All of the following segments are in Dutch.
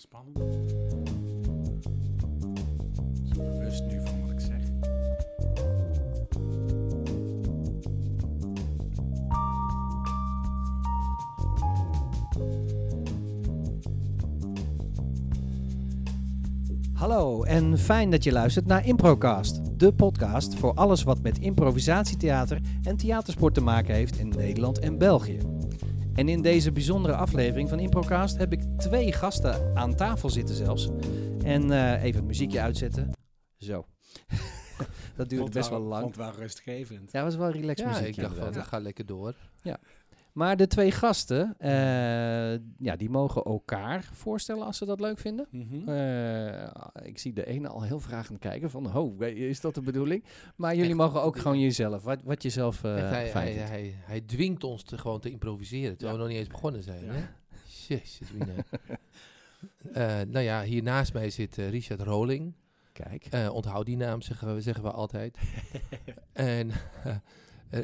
spannend. Zo bewust nu ik zeg. Hallo en fijn dat je luistert naar Improcast, de podcast voor alles wat met improvisatietheater en theatersport te maken heeft in Nederland en België. En in deze bijzondere aflevering van Improcast heb ik twee gasten aan tafel zitten zelfs. En eh, even het muziekje uitzetten. Zo. dat duurde Vond best wel- wel lang. Vond het wel rustgevend. Ja, was wel relaxed Ja, muziek. ik dacht van, dat gaat lekker door. Maar de twee gasten, eh, ja, die mogen elkaar voorstellen als ze dat leuk vinden. Mhm. Eh, ik zie de ene al heel vragend kijken van, oh, is dat de bedoeling? Maar jullie Echt, mogen ook gewoon jezelf, wat, wat je zelf eh Echt, hij, fijn hij, vindt. hij, hij dwingt ons te, gewoon te improviseren, terwijl we nog niet eens begonnen zijn. Ja. Hè? Jezus, Mina. Eh, nou ja, hier naast mij zit eh, Richard Roling. Kijk. Eh, onthoud die naam, zeggen we, zeggen we altijd. en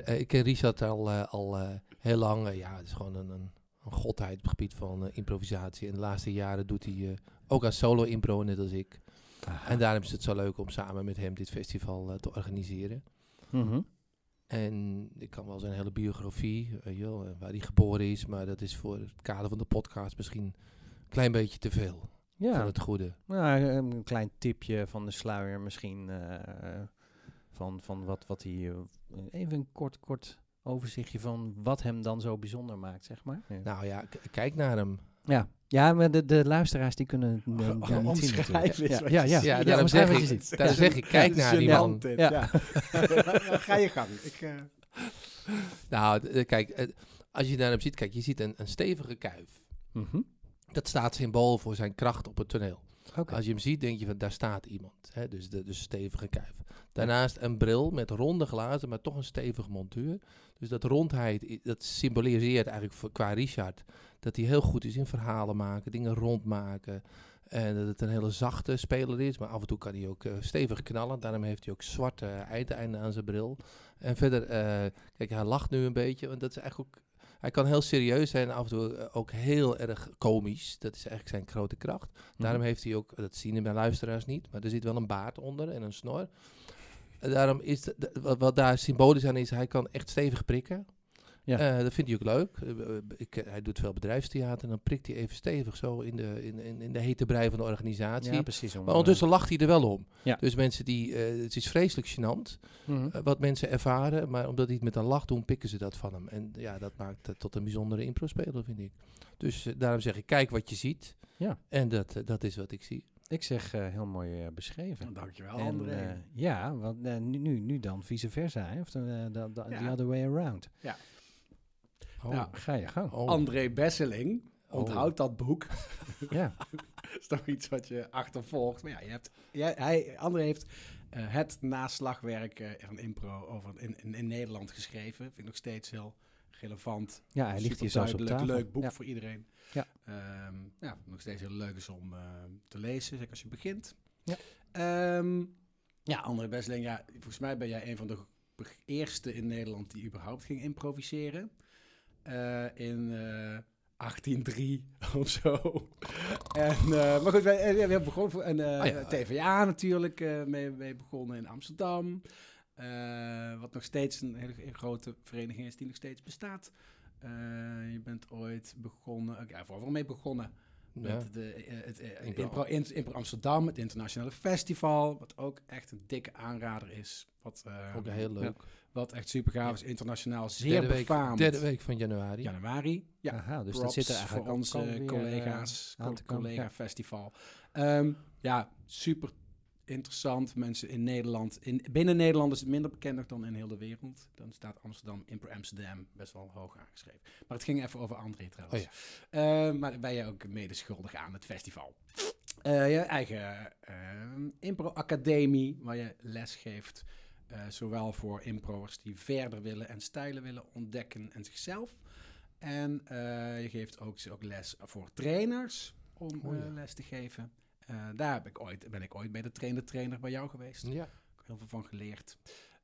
ik ken Richard al, al heel lang. Ja, het is gewoon een, een, een godheid op het gebied van improvisatie. En de laatste jaren doet hij ook aan solo-impro, net als ik. En daarom is het zo leuk om samen met hem dit festival te organiseren. Mhm. En ik kan wel zijn hele biografie, wel, eh, waar hij geboren is, maar dat is voor het kader van de podcast misschien een klein beetje te veel van Ja, het goede. nou, een klein tipje van de sluier misschien eh, van, van wat, wat hij, eh, even een kort, kort overzichtje van wat hem dan zo bijzonder maakt, zeg maar. Ja, Nou ja, kijk naar hem. ja. Ja maar de, de luisteraars die kunnen het eh, ja, niet zien natuurlijk. Ja, ja, je ja, ziet. Ja, ja, daarom zeg je ik, ziet. daarom zeg ik, kijk naar die man. Gênant dit, Ja. Ja. Ja, Ga je gang. Ik, eh, Nou, eh, kijk, als je naar hem ziet, kijk, je ziet een, een stevige kuif. Mhm. Dat staat symbool voor zijn kracht op het toneel. Als je hem ziet, denk je van daar staat iemand. Hè? Dus de dus stevige kuif. Daarnaast een bril met ronde glazen, maar toch een stevig montuur. Dus dat rondheid, dat symboliseert eigenlijk qua Richard dat hij heel goed is in verhalen maken, dingen rondmaken. En dat het een hele zachte speler is, maar af en toe kan hij ook eh, stevig knallen. Daarom heeft hij ook zwarte uiteinden aan zijn bril. En verder, eh, kijk, hij lacht nu een beetje, want dat is eigenlijk ook... Hij kan heel serieus zijn en af en toe eh, ook heel erg komisch. Dat is eigenlijk zijn grote kracht. Daarom Mhm. heeft hij ook, dat zien de mijn luisteraars niet, maar er zit wel een baard onder en een snor. En daarom is wat daar symbolisch aan is, hij kan echt stevig prikken. Ja. Eh, dat vindt hij ook leuk. Eh, eh, ik, hij doet veel bedrijfstheater en dan prikt hij even stevig zo in de, in, in, in de hete brei van de organisatie. Ja, precies. om, maar ondertussen lacht hij er wel om. Ja. Dus mensen die, eh, het is vreselijk gênant mhm. wat mensen ervaren, maar omdat hij het met een lach doen, pikken ze dat van hem. En ja, dat maakt het tot een bijzondere impro-speler, vind ik. Dus daarom zeg ik, kijk wat je ziet. Ja. En dat, dat is wat ik zie. Ik zeg eh, heel mooi eh, beschreven. Dankjewel, En, André. eh, ja, want nu, nu, nu dan vice versa, hè? of Ja. the other way around. Oh. Ja. Ga je gang. Oh. André Besseling. Oh. Onthoud dat boek. Ja. Dat is toch iets wat je achtervolgt. Maar ja, je hebt, jij, hij, André heeft eh, het naslagwerk eh, van impro over in, in, in Nederland geschreven. Vind ik nog steeds heel relevant. ja, hij ligt hier zelfs op tafel. leuk boek Ja. voor iedereen. Ja. Ehm, ja, nog steeds heel leuk is om eh, te lezen, zeker als je begint. Ja. Ehm, ja, André Besseling, ja, volgens mij ben jij een van de eerste in Nederland die überhaupt ging improviseren. Eh, in eh 1803 of zo. En, eh, maar goed, wij, eh, we hebben begonnen voor een eh, ja. TVA natuurlijk eh, mee, mee begonnen in Amsterdam. Eh, wat nog steeds een hele grote vereniging is die nog steeds bestaat. Eh, je bent ooit begonnen, oké, ja, vooral mee begonnen. Met de, eh, het eh, Impro. Impro, in- Impro Amsterdam, het internationale festival, wat ook echt een dikke aanrader is. Wat, eh, Ook heel leuk. wat echt super gaaf is, internationaal zeer derde, week, befaamd. derde week van januari. Januari, ja. Aha, dus dat zit er eigenlijk voor onze collega's, eh, aan te komen. collega Ja. festival. Ehm, ja, super interessant. Mensen in Nederland, in, binnen Nederland is het minder bekend dan in heel de wereld. Dan staat Amsterdam, Impro Amsterdam, best wel hoog aangeschreven. Maar het ging even over André trouwens. Oh Ehm, maar daar ben je ook mede schuldig aan het festival. Eh, je eigen ehm, Impro Academie, waar je les geeft. eh, zowel voor impro'ers die verder willen en stijlen willen ontdekken en zichzelf. En eh, je geeft ook, ook les voor trainers om Oh ja. eh, les te geven. Eh, daar heb ik ooit, ben ik ooit bij de trainer-trainer bij jou geweest. Ja. Heel veel van geleerd.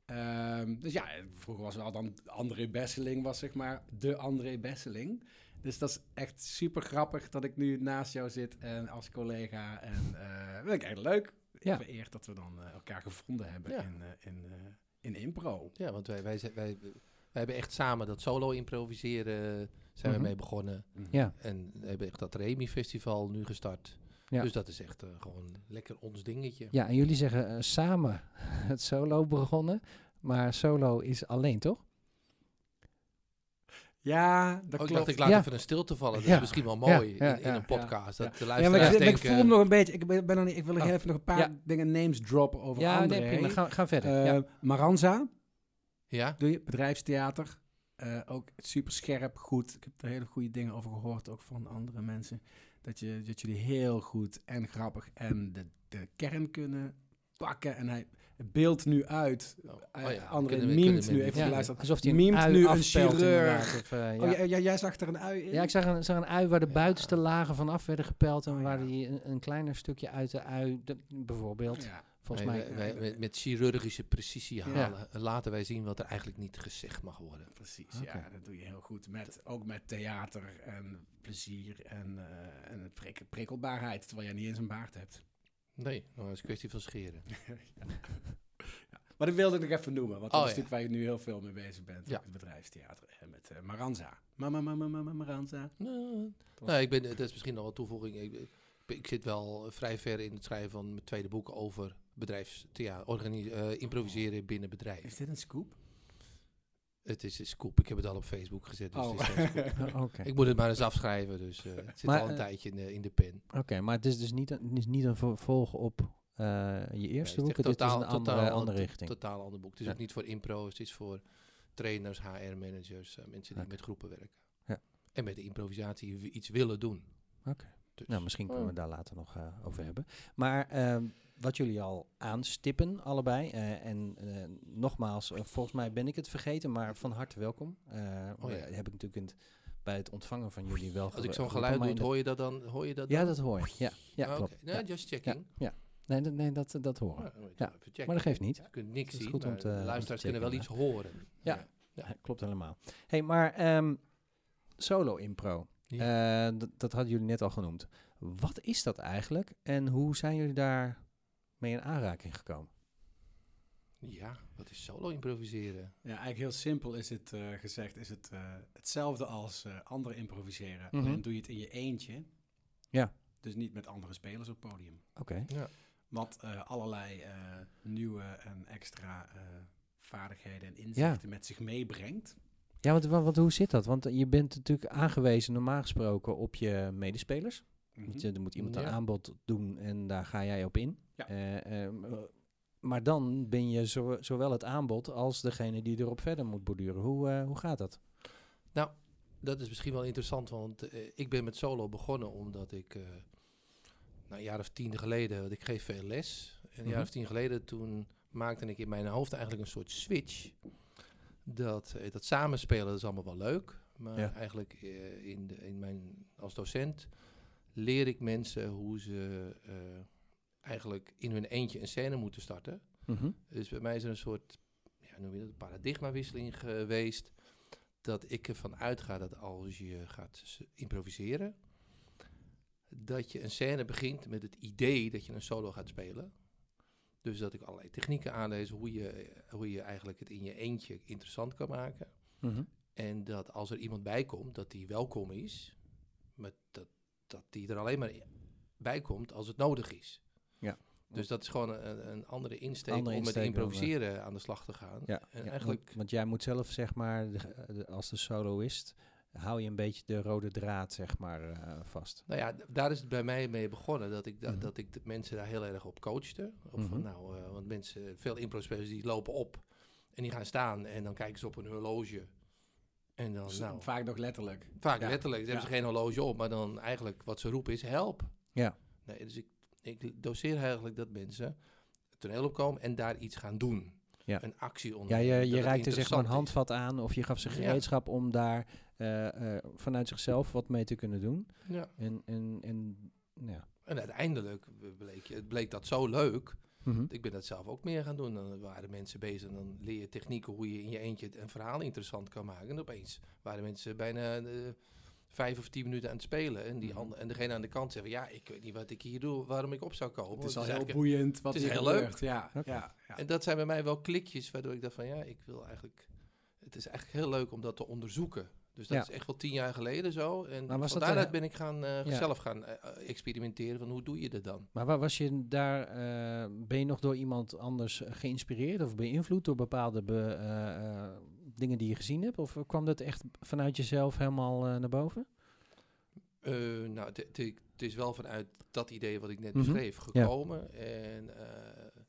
Ehm, dus ja, vroeger was wel dan André Besseling, was zeg maar de André Besseling. Dus dat is echt super grappig dat ik nu naast jou zit en als collega. En eh vind ik echt leuk. Ja. Vereerd dat we dan eh, elkaar gevonden hebben Ja. in, in, in impro. Ja, want wij, wij, wij, wij hebben echt samen dat solo improviseren zijn Mhm. we mee begonnen. Ja, En we hebben echt dat Remy Festival nu gestart. Ja. Dus dat is echt eh, gewoon lekker ons dingetje. ja en jullie zeggen eh, samen het solo begonnen. Maar solo is alleen, toch? Ja, dat Oh, ik klopt. dacht, ik laat Ja. even een stilte vallen. Dat Ja. is misschien wel Ja, mooi ja, in, in een podcast. Dat de ja, maar luisteraars ik, maar ik voel hem nog een beetje. Ik ben, ben nog niet, ik wil nog Oh. even nog een paar Ja. dingen names droppen over ja, André. nee, prima. Ga, ga verder. Eh, ja. Maranza, Ja? doe je, bedrijfstheater. Eh, ook super scherp, goed. Ik heb er hele goede dingen over gehoord, ook van andere mensen. Dat, je, dat jullie heel goed en grappig en de, de kern kunnen pakken. En hij beeldt nu uit. Oh, Eh, oh ja, André kunnen we- memet kunnen we nu even Ja, geluisterd. alsof hij ui nu een chirurg. Of, eh, ja. Oh, jij zag er een ui in? Ja, ik zag een, zag een ui waar de buitenste lagen van af werden gepeld en Oh, waar die een, een kleiner stukje uit de ui, de- bijvoorbeeld, Ja. Volgens Wij- mij. wij- wij- met, met chirurgische precisie Ja. halen, laten wij zien wat er eigenlijk niet gezegd mag worden. Precies, ja, dat doe je heel goed. Met, ook met theater en plezier en, eh, en het prik- prikkelbaarheid, terwijl jij niet eens een baard hebt. Nee, nou, het is een kwestie van scheren. Maar dat wilde ik nog even noemen, want dat Oh, is ja. natuurlijk waar je nu heel veel mee bezig bent. Ja. Het bedrijfstheater en met eh, Maranza. Mama, mama, mama, Maranza. Nou, nou, ik ben, dat is misschien nog een toevoeging. Ik, ik, ik zit wel vrij ver in het schrijven van mijn tweede boek over bedrijfstheater, organi- eh, improviseren binnen bedrijven. Is dit een scoop? Het is een scoop. Ik heb het al op Facebook gezet. Dus Oh. het is scoop. Oké, Ik moet het maar eens afschrijven, dus eh, het zit Maar, al een eh, tijdje in de, in de pen. Oké, maar het is dus niet een, het is niet een vervolg op eh, je eerste Nee, boek. het is Het is echt een andere, andere to- richting. Totaal ander boek. Het is Ja. ook niet voor impro, het is voor trainers, HR-managers, mensen die met groepen werken. Ja. En met de improvisatie iets willen doen. Oké. Dus, Nou, misschien kunnen we Oh. daar later nog eh, over hebben. Maar ehm, wat jullie al aanstippen, allebei. eh, en eh, nogmaals, eh, volgens mij ben ik het vergeten, maar van harte welkom. Oh ja. heb ik natuurlijk in het, bij het ontvangen van jullie wel Als ik zo'n geluid doe, hoor je dat dan? Hoor je dat Ja, dan? dat hoor je. Ja, ja Ah, klopt. Nee, Ja. just checking. Nee, dat, nee dat, dat horen we. Ja, Ja. Maar dat geeft niet. Je kunt niks zien, goed om te- luisteraars kunnen wel iets horen. Ja. Ja. Ja, klopt helemaal. hey, maar ehm, solo impro, dat hadden jullie net al genoemd. Wat is dat eigenlijk en hoe zijn jullie daar mee in aanraking gekomen? Ja, wat is solo improviseren? Ja, eigenlijk heel simpel is het eh, gezegd. Is het eh, hetzelfde als eh anderen improviseren. Mhm. Alleen doe je het in je eentje. Ja. Dus niet met andere spelers op het podium. Oké. Wat eh, allerlei eh, nieuwe en extra eh, vaardigheden en inzichten met zich meebrengt. Ja, want, wa- want hoe zit dat? Want je bent natuurlijk aangewezen normaal gesproken op je medespelers. Je, er moet iemand Ja. een aanbod doen en daar ga jij op in. Ja. Eh, eh, maar dan ben je zo, zowel het aanbod als degene die erop verder moet borduren. Hoe, eh, hoe gaat dat? Dat is misschien wel interessant, want ik ben met solo begonnen omdat ik eh nou, een jaar of tien geleden, want ik geef veel les. En een jaar Mhm. of tien geleden toen maakte ik in mijn hoofd eigenlijk een soort switch. Dat, dat samenspelen dat is allemaal wel leuk, maar Ja. eigenlijk in, de, in mijn, als docent leer ik mensen hoe ze eh, eigenlijk in hun eentje een scène moeten starten. Mhm. Dus bij mij is er een soort ja, noem je dat, paradigmawisseling geweest. Dat ik ervan uitga dat als je gaat improviseren, dat je een scène begint met het idee dat je een solo gaat spelen. Dus dat ik allerlei technieken aanlees hoe je, hoe je eigenlijk het in je eentje interessant kan maken. Mhm. En dat als er iemand bij komt, dat die welkom is. Maar dat, dat die er alleen maar bij komt als het nodig is. Ja. Dus dat is gewoon een, een andere insteek Andere om met improviseren aan de slag te gaan. Ja, En ja, eigenlijk, want, want jij moet zelf, zeg maar, de- de- als de soloist, hou je een beetje de rode draad, zeg maar, eh, vast. nou ja, daar is het bij mij mee begonnen. Dat ik, da- Mhm. dat ik de mensen daar heel erg op coachte. Of van, Mhm. nou, eh, want mensen, veel impro-spelers die lopen op en die gaan staan en dan kijken ze op een horloge. En dan, nou, Vaak nog letterlijk. Vaak Ja. letterlijk. Ze hebben Ja. ze geen horloge op, maar dan eigenlijk wat ze roepen is help. Ja. Nee, dus ik, ik doseer eigenlijk dat mensen het toneel opkomen en daar iets gaan doen. Ja. Een actie Ja, ondernemen. je, dat je het reikte zeg maar een handvat aan of je gaf ze Ja. gereedschap om daar eh, eh, vanuit zichzelf wat mee te kunnen doen. Ja. En, en, en ja. En uiteindelijk bleek, je- het bleek dat zo leuk. Mhm. Ik ben dat zelf ook meer gaan doen. Dan waren mensen bezig en dan leer je technieken hoe je in je eentje een verhaal interessant kan maken. En opeens waren mensen bijna eh, vijf of tien minuten aan het spelen. En, die Mhm. en degene aan de kant zeggen, ja, ik weet niet wat ik hier doe, waarom ik op zou komen. Het is Want al heel boeiend wat het is heel gebeurt. leuk. Ja, Oké. ja, ja. En dat zijn bij mij wel klikjes waardoor ik dacht van, ja, ik wil eigenlijk... Het is eigenlijk heel leuk om dat te onderzoeken. Dus dat Ja. is echt wel tien jaar geleden zo. En Maar was van daaruit een- ben ik gaan, eh, Ja. zelf gaan eh, eh, experimenteren van hoe doe je dat dan? Maar waar was je daar, eh, ben je nog door iemand anders geïnspireerd of beïnvloed door bepaalde be- eh, eh, dingen die je gezien hebt? Of kwam dat echt vanuit jezelf helemaal eh, naar boven? Eh, nou, het- is wel vanuit dat idee wat ik net Mhm. beschreef Ja. gekomen. En eh,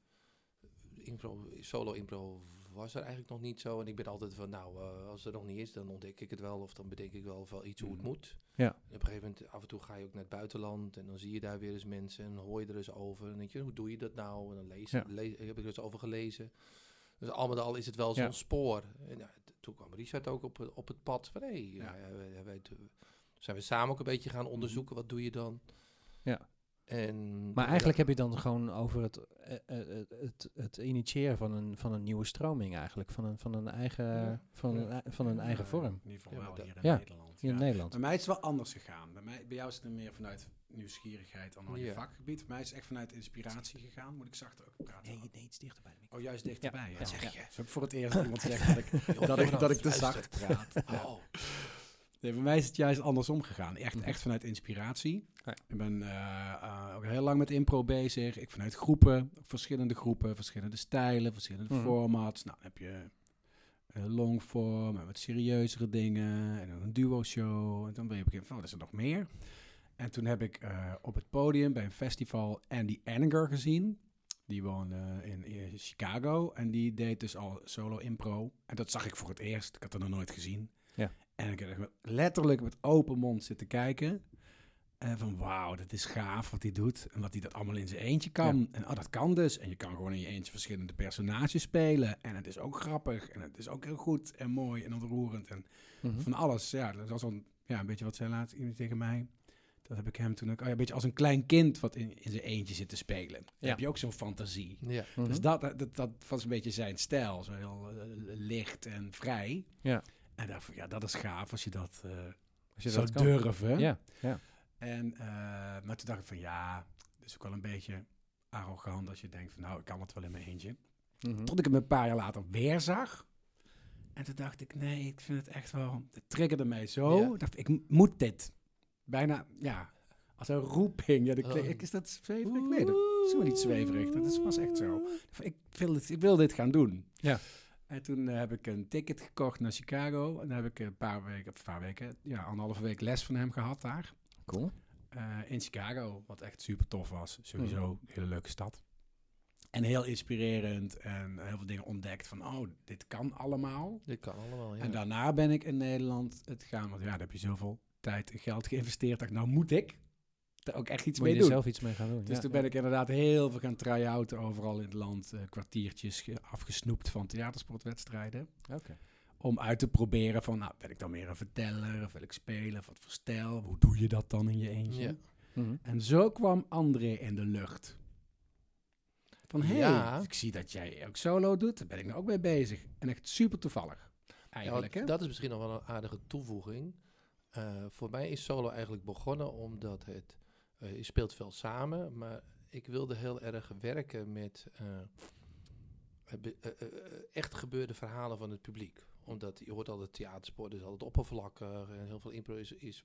impro, solo impro was er eigenlijk nog niet zo. En ik ben altijd van, nou, eh, als er nog niet is, dan ontdek ik het wel. Of dan bedenk ik wel, wel iets hoe het Mhm. moet. Ja. En op een gegeven moment, af en toe ga je ook naar het buitenland. En dan zie je daar weer eens mensen. En hoor je er eens over. En dan denk je, hoe doe je dat nou? En dan lees, Ja. le- heb ik er eens over gelezen. Dus al met al is het wel zo'n Ja. spoor. En ja, toen kwam Richard ook op, het- op het pad van, hé, hey, Ja. wij- wij- zijn we samen ook een beetje gaan onderzoeken, wat doe je dan? Ja. En Maar eigenlijk heb je dan gewoon over het, eh, eh, het, het, het initiëren van een, van een nieuwe stroming eigenlijk. Van een, van een eigen, Ja. van een, Ja. ei- van een eigen Ja, vorm In ieder geval Ja, wel hier in Ja. Nederland. hier in. Nederland. Bij mij is het wel anders gegaan. Bij, mij, bij jou is het meer vanuit nieuwsgierigheid dan al je vakgebied. Bij mij is het echt vanuit inspiratie gegaan. Moet ik zachter ook praten? Nee, nee, iets dichter bij de microfoon. Oh, juist dichterbij. Ja, Ja, ja. zeg je. Zo voor het eerst dat iemand zegt dat ik, dat ik, dat ik te zacht praat. Oh, Nee, bij mij is het juist andersom gegaan. Echt, Mhm. echt vanuit inspiratie. Ik ben eh, eh, ook heel lang met impro bezig. Ik vanuit groepen, verschillende groepen, verschillende stijlen, verschillende Mhm. formats. Nou, dan heb je longform en wat serieuzere dingen en dan een duo show. En dan ben je op een gegeven moment van, wat is er nog meer? En toen heb ik eh, op het podium bij een festival Andy Anninger gezien. Die woonde in, in Chicago en die deed dus al solo impro. En dat zag ik voor het eerst. Ik had het nog nooit gezien. Ja. En ik heb echt letterlijk met open mond zitten kijken. En van wauw, dat is gaaf wat hij doet. En wat hij dat allemaal in zijn eentje kan. En oh, dat kan dus. En je kan gewoon in je eentje verschillende personages spelen. En het is ook grappig. En het is ook heel goed en mooi en ontroerend. En Mhm. van alles. Ja, dat was een, ja, een beetje wat zei laatst iemand tegen mij. Dat heb ik hem toen ook. Oh ja, een beetje als een klein kind wat in, in zijn eentje zit te spelen. Dan Ja. heb je ook zo'n fantasie. ja. Mhm. Dus dat, dat, dat was een beetje zijn stijl. Zo heel eh, licht en vrij. Ja. En dacht ja, dat is gaaf als je dat, eh Als je zou dat kan. durven. Ja, ja. En, eh, maar toen dacht ik van, ja, dat is ook wel een beetje arrogant als je denkt van, nou, ik kan het wel in mijn eentje. Mhm. Tot ik hem een paar jaar later weer zag. En toen dacht ik, nee, ik vind het echt wel... Het triggerde mij zo. Ja. Ik dacht, ik moet dit. Bijna, ja, als een roeping. Ja, de kle- Oh. ik- is dat zweverig? Nee, dat is niet zweverig. Dat is, was echt zo. Ik wil, dit, ik wil dit gaan doen. Ja. En toen eh, heb ik een ticket gekocht naar Chicago. En dan heb ik een paar weken, een paar weken, ja, anderhalve week les van hem gehad daar. Cool. Eh, in Chicago, wat echt super tof was. Sowieso Mhm. een hele leuke stad. En heel inspirerend en heel veel dingen ontdekt van, oh, dit kan allemaal. Dit kan allemaal, ja. En daarna ben ik in Nederland het gaan, want ja, daar heb je zoveel tijd en geld geïnvesteerd. Dat ik, nou moet ik er ook echt iets Moet je mee er doen. zelf iets mee gaan doen. Dus ja. toen ben ik inderdaad heel veel gaan try-outen overal in het land. eh, kwartiertjes ge- afgesnoept van theatersportwedstrijden. Oké. Om uit te proberen van, nou, ben ik dan meer een verteller? Of wil ik spelen? Of wat voor stijl? Hoe doe je dat dan in je eentje? Ja. Mhm. En zo kwam André in de lucht. Van, hé, Ja. ik zie dat jij ook solo doet. Daar ben ik nou ook mee bezig. En echt super toevallig. Eigenlijk, hè? dat is misschien nog wel een aardige toevoeging. Eh, voor mij is solo eigenlijk begonnen omdat het... eh, je speelt veel samen, maar ik wilde heel erg werken met... eh, eh, echt gebeurde verhalen van het publiek. Omdat je hoort altijd theatersport, is altijd oppervlakkig. En heel veel impro is...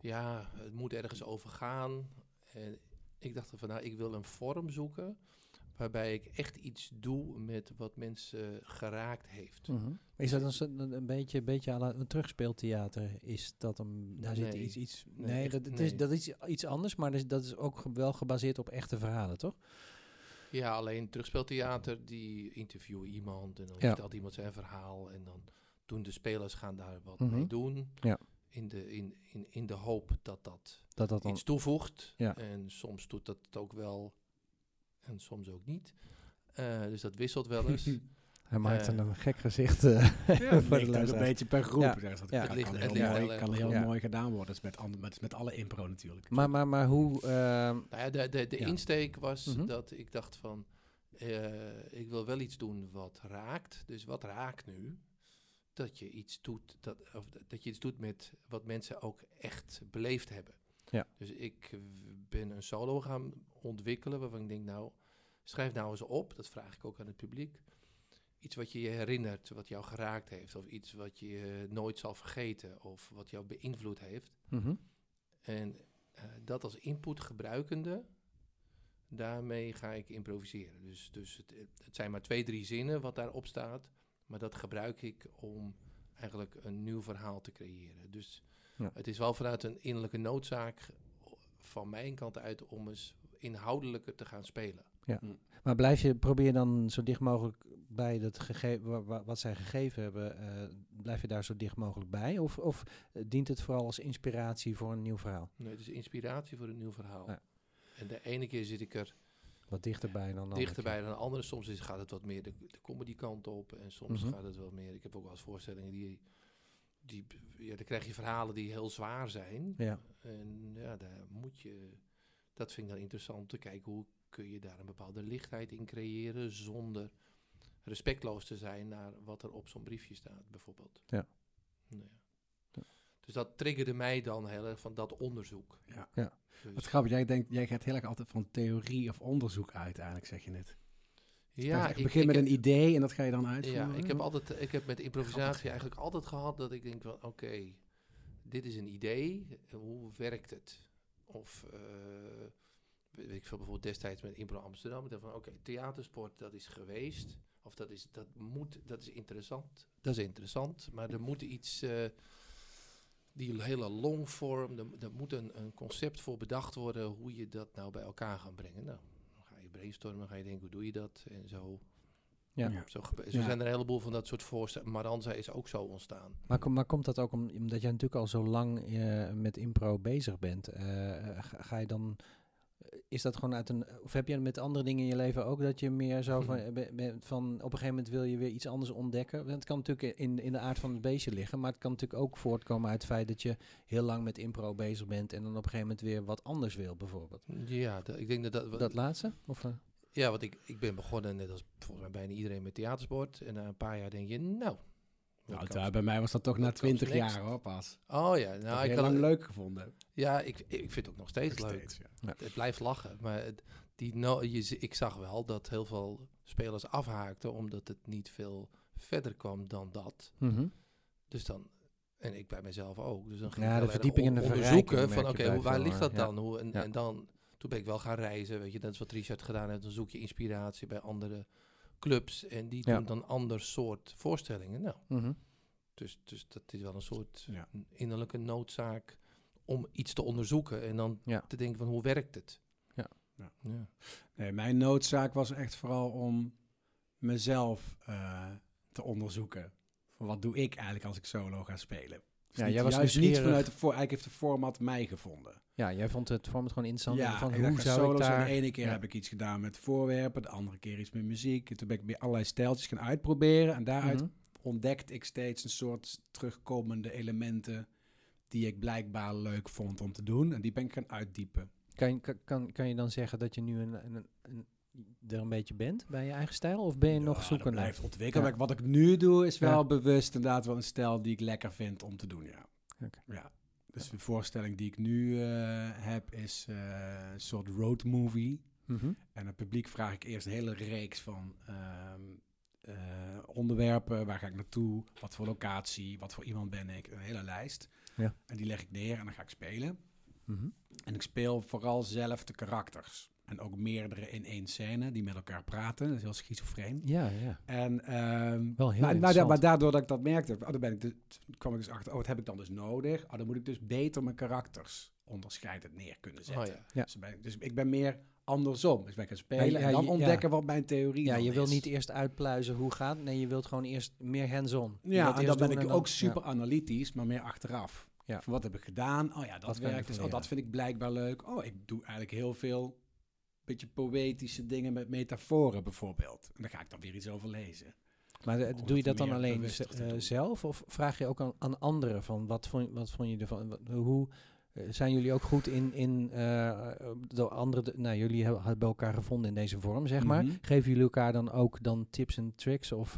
ja, het moet ergens over gaan. En ik dacht van, nou, ik wil een vorm zoeken... waarbij ik echt iets doe met wat mensen geraakt heeft. Mhm. Is dat een, een, een beetje, beetje à la een terugspeeltheater? Is dat een, daar zit iets, iets Nee, nee, echt dat, het is, dat is iets anders, maar dat is, dat is ook wel gebaseerd op echte verhalen, toch? Ja, alleen terugspeeltheater, die interviewen iemand en dan Ja. vertelt iemand zijn verhaal en dan doen de spelers gaan daar wat Mhm. mee doen. Ja. In, de, in, in, in de hoop dat dat Dat dat dan... iets toevoegt. Ja. En soms doet dat het ook wel en soms ook niet. Eh, dus dat wisselt wel eens. Hij maakt Eh. een gek gezicht eh, Ja, voor de een beetje per groep. Ja. Dus dat Ja. kan, Het ligt- kan het heel, mooi, heel kan heel mooi gedaan worden. Dat is met, met alle impro natuurlijk. Maar, maar, maar hoe... ehm, Nou ja, de de, de Ja. insteek was Mhm. dat ik dacht van, eh, ik wil wel iets doen wat raakt. Dus wat raakt nu? dat je iets doet, dat, of dat- je iets doet met wat mensen ook echt beleefd hebben. Ja. Dus ik ben een solo gaan ontwikkelen waarvan ik denk, nou, schrijf nou eens op, dat vraag ik ook aan het publiek. Iets wat je je herinnert, wat jou geraakt heeft, of iets wat je nooit zal vergeten, of wat jou beïnvloed heeft. Mhm. En eh, dat als input gebruikende, daarmee ga ik improviseren. Dus, dus het, het zijn maar twee, drie zinnen wat daarop staat, maar dat gebruik ik om eigenlijk een nieuw verhaal te creëren. Dus Ja. het is wel vanuit een innerlijke noodzaak van mijn kant uit om eens inhoudelijker te gaan spelen. Maar blijf je, probeer je dan zo dicht mogelijk bij dat gegeven, wat zij gegeven hebben, eh, blijf je daar zo dicht mogelijk bij? Of, of eh, dient het vooral als inspiratie voor een nieuw verhaal? Nee, het is inspiratie voor een nieuw verhaal. Ja. En de ene keer zit ik er Wat dichterbij dan dichterbij dan de andere. Soms is, gaat het wat meer de, de comedy kant op. En soms Mhm. gaat het wel meer. Ik heb ook wel eens voorstellingen die. die ja, dan krijg je verhalen die heel zwaar zijn. Ja, En ja, daar moet je. Dat vind ik dan interessant om te kijken hoe kun je daar een bepaalde lichtheid in creëren. zonder respectloos te zijn naar wat er op zo'n briefje staat, bijvoorbeeld. Ja. Nou ja. Ja. Dus dat triggerde mij dan heel erg van dat onderzoek. Ja. Ja. Dus- Wat grappig, jij, denkt, jij gaat heel erg altijd van theorie of onderzoek uit, eigenlijk zeg je net. ja, je begint met heb- een idee en dat ga je dan uitvoeren. Ja, ik heb, altijd, ik heb met improvisatie eigenlijk altijd gehad dat ik denk van oké, dit is een idee, hoe werkt het? Of eh, weet ik veel, bijvoorbeeld destijds met Impro Amsterdam, ik dacht van oké, theatersport dat is geweest, of dat is, dat moet, dat is interessant, dat is interessant, maar er moet iets, eh, die hele longvorm, er moet een, een concept voor bedacht worden hoe je dat nou bij elkaar gaat brengen. Nou, dan ga je brainstormen, ga je denken hoe doe je dat en zo Ja. Ja. zo, gebe- zo Ja. zijn er een heleboel van dat soort voorstellen. Maranza is ook zo ontstaan. Maar, kom- maar komt dat ook om, omdat jij natuurlijk al zo lang eh, met impro bezig bent? eh, ga, ga je dan, is dat gewoon uit een, of heb je met andere dingen in je leven ook dat je meer zo van, eh, be- be- van op een gegeven moment wil je weer iets anders ontdekken? Want het kan natuurlijk in, in de aard van het beestje liggen, maar het kan natuurlijk ook voortkomen uit het feit dat je heel lang met impro bezig bent en dan op een gegeven moment weer wat anders wil, bijvoorbeeld. Ja, dat- ik denk dat dat... Dat laatste? Of, eh? Ja, want ik, ik ben begonnen, net als volgens mij bijna iedereen met theatersport. En na een paar jaar denk je, nou... Nou, het- bij mij was dat toch na twintig jaar hoor, pas. Oh ja, Nou, ik kan lang leuk gevonden. Ja, ik, ik vind het ook nog steeds Nog leuk. steeds, ja. Het blijft lachen. Maar het- die no, je, ik zag wel dat heel veel spelers afhaakten, omdat het niet veel verder kwam dan dat. Mhm. Dus dan, en ik bij mezelf ook. Dus dan ging Ja, ik de verdieping en de onderzoeken van oké, hoe- waar ligt dat ja. dan? Hoe, en, Ja. en dan, toen ben ik wel gaan reizen, weet je, dat is wat Richard gedaan heeft. Dan zoek je inspiratie bij andere clubs en die Ja. doen dan ander soort voorstellingen. Nou, Mhm. dus, dus dat is wel een soort Ja. innerlijke noodzaak om iets te onderzoeken en dan Ja. te denken van hoe werkt het? Ja. Ja. ja. Nee, mijn noodzaak was echt vooral om mezelf eh, te onderzoeken. Van wat doe ik eigenlijk als ik solo ga spelen? Dus Ja, niet- jij was juist niet vanuit de voor, eigenlijk heeft de format mij gevonden. Ja, jij vond het format gewoon interessant. ja, van ik hoe zou ik daar... De ene keer Ja. heb ik iets gedaan met voorwerpen, de andere keer iets met muziek. En toen ben ik weer allerlei stijltjes gaan uitproberen. En daaruit Mhm. ontdekte ik steeds een soort terugkomende elementen die ik blijkbaar leuk vond om te doen. En die ben ik gaan uitdiepen. Kan, je- kan, kan, kan je dan zeggen dat je nu een, een, een, er een beetje bent bij je eigen stijl? Of ben je nog zoeken naar? blijft ontwikkelen. Ja. Wat ik nu doe is wel Ja. bewust inderdaad wel een stijl die ik lekker vind om te doen, ja. Ja. Dus de voorstelling die ik nu eh, heb is eh, een soort road movie. Mhm. En het publiek vraag ik eerst een hele reeks van ehm, eh, onderwerpen. Waar ga ik naartoe? Wat voor locatie? Wat voor iemand ben ik? Een hele lijst. Ja. En die leg ik neer en dan ga ik spelen. Mhm. En ik speel vooral zelf de karakters. En ook meerdere in één scène die met elkaar praten. Dat is heel schizofreen. Ja, ja. En, ehm, Wel heel maar, maar, interessant. maar daardoor dat ik dat merkte, oh, dan ben ik dus, toen kwam ik dus achter, oh, wat heb ik dan dus nodig? Oh, dan moet ik dus beter mijn karakters onderscheidend neer kunnen zetten. Oh ja. Ja. Dus, ben ik- dus ik ben meer andersom. Dus ben ik gaan spelen Ja, ja, en dan ontdekken wat mijn theorie Ja, dan je wil niet eerst uitpluizen hoe gaat. Nee, je wilt gewoon eerst meer hands-on. Ja, en dan ben ik ook dan- super analytisch, maar meer achteraf. Ja. Van wat heb ik gedaan? Oh ja, dat werkt. Dus, oh, dat vind ik blijkbaar leuk. Oh, ik doe eigenlijk heel veel beetje poëtische dingen met metaforen bijvoorbeeld. En daar ga ik dan weer iets over lezen. Maar eh, Om doe je dat dan alleen eh, zelf? Of vraag je ook aan, aan anderen van wat vond, wat vond je ervan? Wat- hoe, eh, zijn jullie ook goed in, in eh, de andere, de- nou jullie hebben hebben elkaar gevonden in deze vorm, zeg maar. Mhm. Geven jullie elkaar dan ook dan tips en tricks of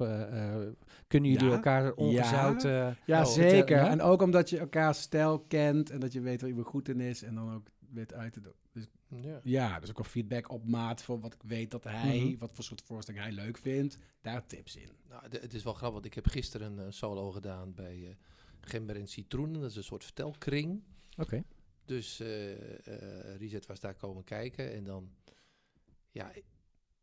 kunnen jullie Ja. elkaar ongezout... eh, Ja, oh, zeker. En ook omdat je elkaar stijl kent en dat je weet waar iemand goed in is en dan ook weet uit te doen. Dus Ja. ja, dus ook een feedback op maat voor wat ik weet dat hij, Mhm. wat voor soort voorstelling hij leuk vindt, daar tips in. Nou, de- het is wel grappig. want Ik heb gisteren een eh, solo gedaan bij eh Gember en Citroenen. Dat is een soort vertelkring. Oké. Dus eh eh, Richard was daar komen kijken. En dan, ja,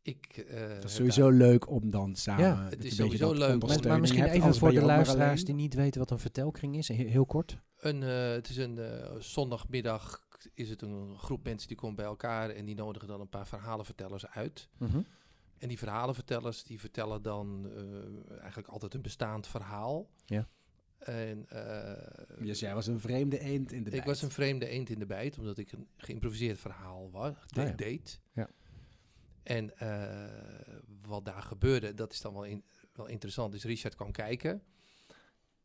ik... eh, Dat is sowieso leuk om dan samen. Ja, het is sowieso leuk om- Maar, maar misschien hebt, even voor de luisteraars alleen. die niet weten wat een vertelkring is, he- heel kort. Een, eh, het is een eh, zondagmiddag is het een groep mensen die komen bij elkaar en die nodigen dan een paar verhalenvertellers uit. Mhm. En die verhalenvertellers die vertellen dan eh, eigenlijk altijd een bestaand verhaal. Ja. En eh, Dus jij was een vreemde eend in de ik bijt. was een vreemde eend in de bijt, omdat ik een geïmproviseerd verhaal was, de- Ah, ja. deed. Ja. En eh, wat daar gebeurde, dat is dan wel, in, wel interessant. Dus Richard kwam kijken.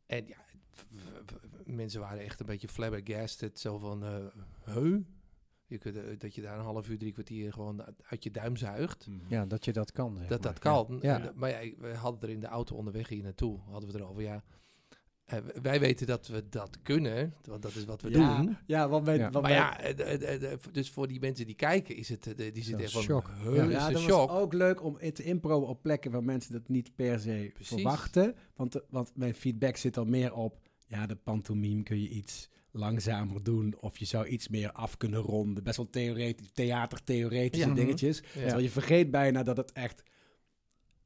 En ja, mensen waren echt een beetje flabbergasted. Zo van, eh huh? Je kunt, eh, dat je daar een half uur, drie kwartier gewoon uit- je duim zuigt. Mhm. Ja, dat je dat kan. zeg Dat maar. dat kan. Ja. Eh, maar ja, we hadden er in de auto onderweg hier naartoe, hadden we erover, ja. wij weten dat we dat kunnen, want dat is wat we ja, doen. Ja, want Ja. want Maar ja, dus voor die mensen die kijken, is het, die zitten echt van, shock. Ja. is ja, een dat shock. was ook leuk om te impro op plekken waar mensen dat niet per se Precies. verwachten. Want, want mijn feedback zit al meer op, ja, de pantomime kun je iets langzamer doen. Of je zou iets meer af kunnen ronden. Best wel theoretisch, theatertheoretische Ja. dingetjes. Ja. Terwijl je vergeet bijna dat het echt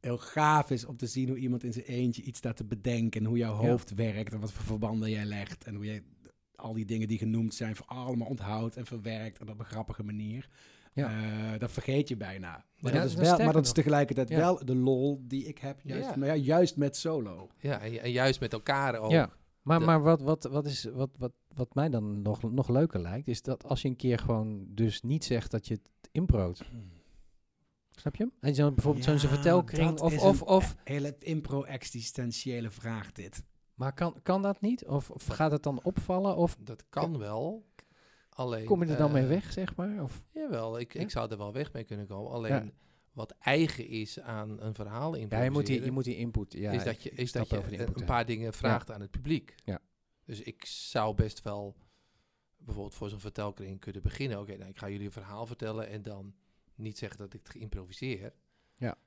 heel gaaf is om te zien hoe iemand in zijn eentje iets staat te bedenken. En hoe jouw Ja. hoofd werkt en wat voor verbanden jij legt. En hoe jij al die dingen die genoemd zijn voor allemaal onthoudt en verwerkt. En op een grappige manier. Ja. Eh, dat vergeet je bijna. Maar, Ja, dat, is wel, maar dat is tegelijkertijd Ja. wel de lol die ik heb. Juist, Ja. Maar ja, juist met solo. Ja, en, en juist met elkaar ook. Maar, De- maar wat, wat, wat, is, wat, wat, wat mij dan nog, nog leuker lijkt, is dat als je een keer gewoon dus niet zegt dat je het improot. Snap je? En zo bijvoorbeeld zo'n Ja, zo'n vertelkring of, of, een of... Hele impro-existentiële vraag dit. Maar kan, kan dat niet? Of, of gaat het dan opvallen? Of Dat kan wel. Alleen, kom je er dan mee eh, weg, zeg maar? Of, Jawel, ik, Ja? ik zou er wel weg mee kunnen komen. Alleen Ja. Wat eigen is aan een verhaal ja, improviseren... je moet die, je moet die input... Ja, is dat je, is dat je een, input, een ja. paar dingen vraagt aan het publiek. Ja. Dus ik zou best wel bijvoorbeeld voor zo'n vertelkring kunnen beginnen. Oké, nou, ik ga jullie een verhaal vertellen en dan niet zeggen dat ik het geïmproviseer. Ja.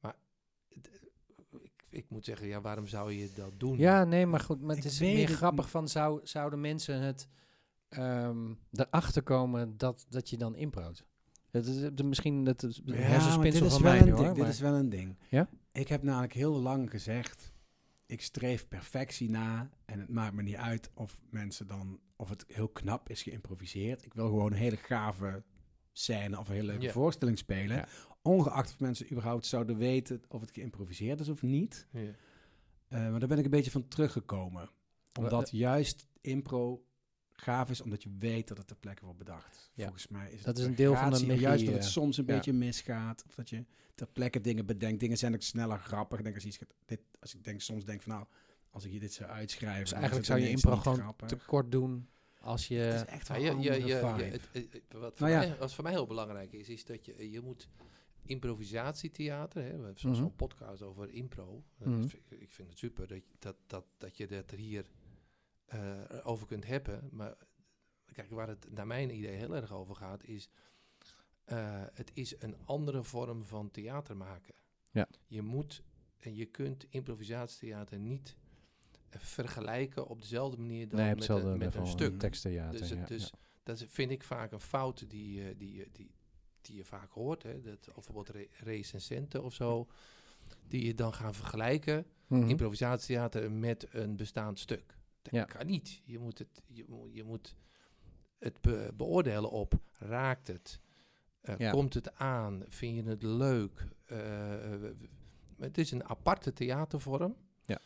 Maar ik, ik moet zeggen, ja, waarom zou je dat doen? Ja, nee, maar goed. Maar het Ik is meer het grappig niet. van, zou, zouden mensen het ehm erachter komen dat, dat je dan improot? Dat is misschien dat is Ja, hersenspinsel dit is van wel mij ding. Dit is wel een ding. Ja? Ik heb namelijk heel lang gezegd, ik streef perfectie na en het maakt me niet uit of mensen dan, of het heel knap is geïmproviseerd. Ik wil gewoon een hele gave scène of een hele leuke Ja. voorstelling spelen. Ja. Ongeacht of mensen überhaupt zouden weten of het geïmproviseerd is of niet. Ja. Eh, maar daar ben ik een beetje van teruggekomen. Omdat juist impro gaaf is, omdat je weet dat het ter plekke wordt bedacht. Ja. Volgens mij is het Dat is een deel van de magie, Juist dat het soms een ja. beetje misgaat. Of dat je ter plekke dingen bedenkt. Dingen zijn ook sneller grappig. Ik denk als, je iets dit, als ik denk, soms denk van nou, als ik hier dit zou uitschrijven. Dus dan eigenlijk het zou je impro gewoon grappig. te kort doen als je... Het is echt Ja, wel je, je, je, je- het- het- wat, voor Nou ja. mij, wat voor mij heel belangrijk is, is dat je, je moet improvisatietheater, hè, we hebben zo'n zo'n podcast over impro. Mhm. ik, vind het super dat, je- dat, dat, dat je dat er hier eh, over kunt hebben. Maar kijk, waar het naar mijn idee heel erg over gaat, is eh, het is een andere vorm van theater maken. Ja. Je moet en je kunt improvisatietheater niet eh, vergelijken op dezelfde manier dan nee, met, een, met een stuk. Teksttheater, Dus, ja, dus ja. dat vind ik vaak een fout die, die, die, die je vaak hoort. Hè? Dat, of bijvoorbeeld re recensenten of zo. Die je dan gaan vergelijken, Mhm. improvisatietheater, met een bestaand stuk. Dat Ja. kan niet. Je moet het, je, moet- je moet het be- beoordelen op, raakt het? Eh, Ja. Komt het aan? Vind je het leuk? Eh, eh, het is een aparte theatervorm. Ja.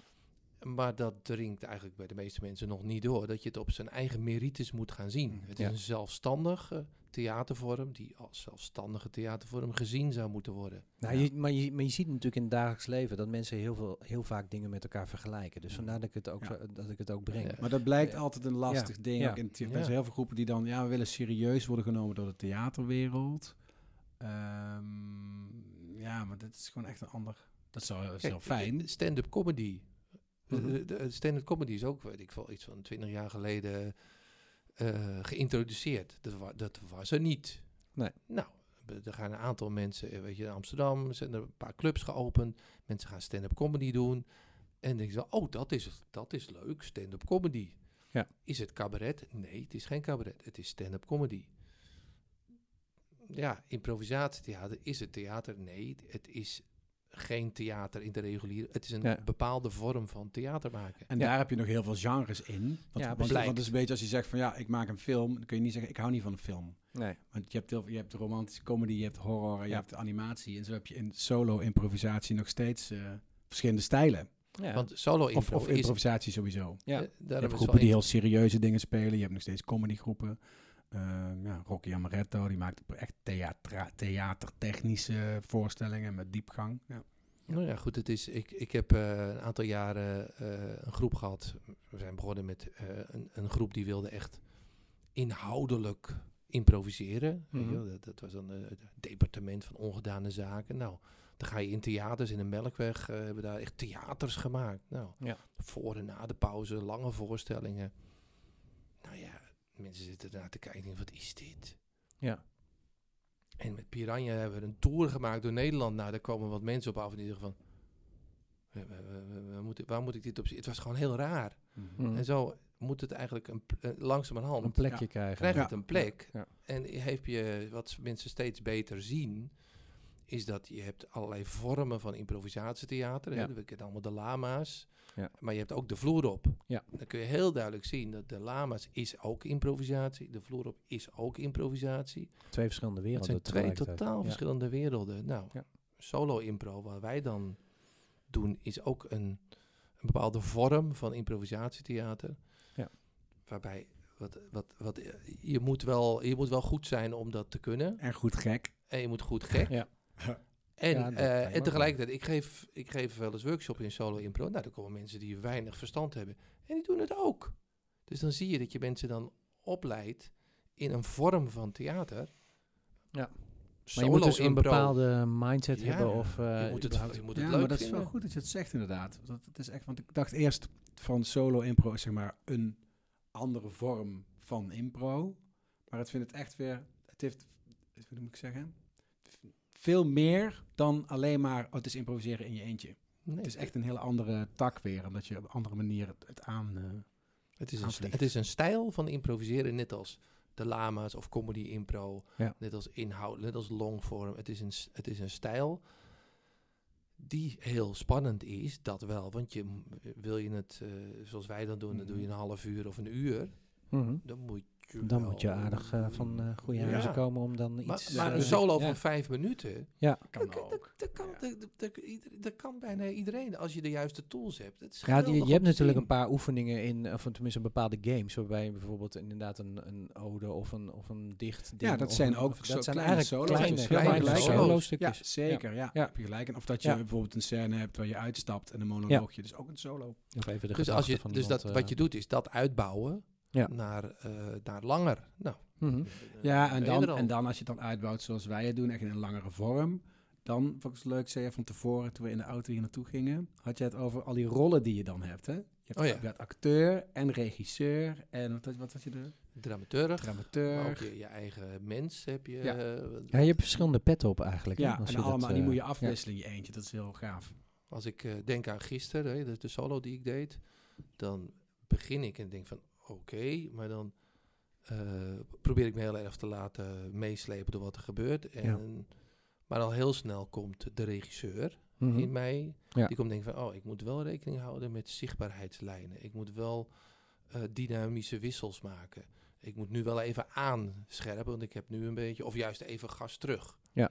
Maar dat dringt eigenlijk bij de meeste mensen nog niet door. Dat je het op zijn eigen merites moet gaan zien. Het is een zelfstandige theatervorm die als zelfstandige theatervorm gezien zou moeten worden. Nou, Ja. je, maar, je, maar je ziet natuurlijk in het dagelijks leven dat mensen heel, veel, heel vaak dingen met elkaar vergelijken. Dus Ja. vandaar dat ik het ook, Ja. zo- dat ik het ook breng. Ja. Maar dat blijkt Ja. altijd een lastig ding. Er zijn heel veel groepen die dan, ja, we willen serieus worden genomen door de theaterwereld. Ehm, ja, maar dat is gewoon echt een ander. Dat is wel, dat is fijn. Stand-up comedy. Mhm. De- de Stand-up comedy is ook, weet ik veel, iets van 20 jaar geleden eh, geïntroduceerd. Dat, wa- dat was er niet. Nee. Nou, er gaan een aantal mensen, eh, weet je, in Amsterdam zijn er een paar clubs geopend. Mensen gaan stand-up comedy doen. En denk je, zo, oh, dat is, dat is leuk, stand-up comedy. Ja. Is het cabaret? Nee, het is geen cabaret. Het is stand-up comedy. Ja, improvisatietheater. Is het theater? Nee, het is geen theater in de reguliere. Het is een Ja. bepaalde vorm van theater maken. En Ja. daar heb je nog heel veel genres in. Want, Ja, want, het is een beetje als je zegt van ja, ik maak een film. Dan kun je niet zeggen, ik hou niet van een film. Nee. Want je hebt, heel, je hebt romantische comedy, je hebt horror, je Ja. hebt animatie. En zo heb je in solo-improvisatie nog steeds eh, verschillende stijlen. Ja. Want solo Of, is... improvisatie sowieso. ja. eh, Je hebt groepen die heel serieuze dingen spelen. Je hebt nog steeds comedygroepen. Ehm ja, Rocky Amaretto, die maakt echt theatra- theatertechnische voorstellingen met diepgang. Ja. Nou ja, goed, het is, ik, ik heb eh, een aantal jaren eh, een groep gehad. We zijn begonnen met eh, een, een groep die wilde echt inhoudelijk improviseren. Weet je Mhm. wel, dat, dat was dan eh, het departement van ongedane zaken. Nou, dan ga je in theaters in de Melkweg, eh, hebben daar echt theaters gemaakt. Nou, Ja. voor en na de pauze, lange voorstellingen. Mensen zitten ernaar te kijken, denken, wat is dit? Ja. En met Piranha hebben we een tour gemaakt door Nederland. Nou, daar komen wat mensen op af en die zeggen van... "Wa- wa- wa- wa- Waar moet, ik- waar moet ik dit op zien? Het was gewoon heel raar. Mhm. En zo moet het eigenlijk een, eh, langzamerhand... Een plekje krijgen. krijgt Ja. het een plek. Ja. En heb je, wat mensen steeds beter zien... is dat je hebt allerlei vormen van improvisatietheater. Ja. We kennen allemaal de lama's. Ja. Maar je hebt ook de vloer op. Ja. Dan kun je heel duidelijk zien dat de lama's is ook improvisatie. De vloer op is ook improvisatie. Twee verschillende Het werelden. zijn twee totaal Ja. verschillende werelden. Nou, Ja. solo impro, wat wij dan doen, is ook een, een bepaalde vorm van improvisatietheater. Ja. Waarbij wat, wat, wat, eh, je, moet wel, je moet wel goed zijn om dat te kunnen. En goed gek. En je moet goed gek. Ja. En, Ja, dat eh, en tegelijkertijd, ik geef, ik geef wel eens workshops in solo impro. Nou, daar komen mensen die weinig verstand hebben. En die doen het ook. Dus dan zie je dat je mensen dan opleidt in een vorm van theater. Ja. Solo Maar je moet dus een bepaalde mindset Ja, hebben of... eh, je moet het, je moet Ja, het maar leuk dat is wel goed dat je het zegt inderdaad. Dat, het is echt, want ik dacht eerst van solo impro is zeg maar een andere vorm van impro. Maar het vindt het echt weer, het heeft, hoe moet ik zeggen, veel meer dan alleen maar, oh, het is improviseren in je eentje. Nee, Het is echt een hele andere tak weer, omdat je op een andere manier het, het aan... eh, het is, een, het is een stijl van improviseren, net als de lama's of comedy impro. Ja. Net als inhoud, net als longform. Het is een, het is een stijl die heel spannend is, dat wel. Want je, wil je het, eh, zoals wij dan doen, dan doe je een half uur of een uur. Mhm. Dan moet Dan wel- moet je aardig eh, van eh goede Ja. huizen komen om dan Maar, iets... maar eh, een solo ja. van vijf minuten, Ja, kan dat, ook. dat, dat kan, Ja. dat, dat- dat- dat kan bijna iedereen als je de juiste tools hebt. Het is Ja, die- je hebt natuurlijk een paar oefeningen in, of tenminste bepaalde games, waarbij je bijvoorbeeld inderdaad een, een ode of een, of een dicht ding... Ja, dat of zijn ook of zo dat zijn kleine eigenlijk solo's. kleine, kleine, solo. Ja, stukjes. zeker. Ja, Ja. heb je gelijk. En of dat je Ja. bijvoorbeeld een scène hebt waar je uitstapt en een monoloogje. Dus ook een solo. Nog even de Dus, als je, dus dat, wat je doet is dat uitbouwen Ja. naar, eh, naar langer. Nou, eh, mhm. Ja, en dan, en dan als je het dan uitbouwt zoals wij het doen, echt in een langere vorm. Dan, vond ik het leuk, zei je van tevoren, toen we in de auto hier naartoe gingen, had je het over al die rollen die je dan hebt. Hè? Je, hebt, Oh ja. je acteur en regisseur en wat, had- wat had je er? dramaturg, maar ook Dramateur. je, je eigen mens heb je. Ja. eh, Ja, je hebt verschillende petten op eigenlijk. Ja, als en je dat, die eh, moet je ja. afwisselen in je eentje. Dat is heel gaaf. Als ik eh, denk aan gisteren, hè, de, de solo die ik deed, dan begin ik en denk van oké, maar dan eh, probeer ik me heel erg te laten meeslepen door wat er gebeurt. En, Maar al heel snel komt de regisseur Mhm. in mij, Ja. die komt denken van oh, ik moet wel rekening houden met zichtbaarheidslijnen. Ik moet wel eh, dynamische wissels maken. Ik moet nu wel even aanscherpen, want ik heb nu een beetje, of juist even gas terug. Ja.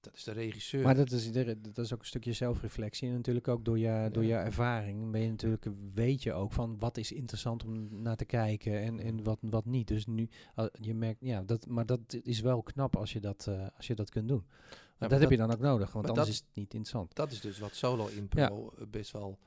Dat is de regisseur. Maar dat is, dat is ook een stukje zelfreflectie. En natuurlijk ook door je, door je Ja. ervaring ben je natuurlijk, weet je ook van wat is interessant om naar te kijken en, en wat, wat niet. Dus nu, uh, je merkt, ja, dat, maar dat is wel knap als je dat, uh, als je dat kunt doen. maar dat, heb je dan ook nodig, want anders dat- is het niet interessant. dat is dus wat solo impro eh, best wel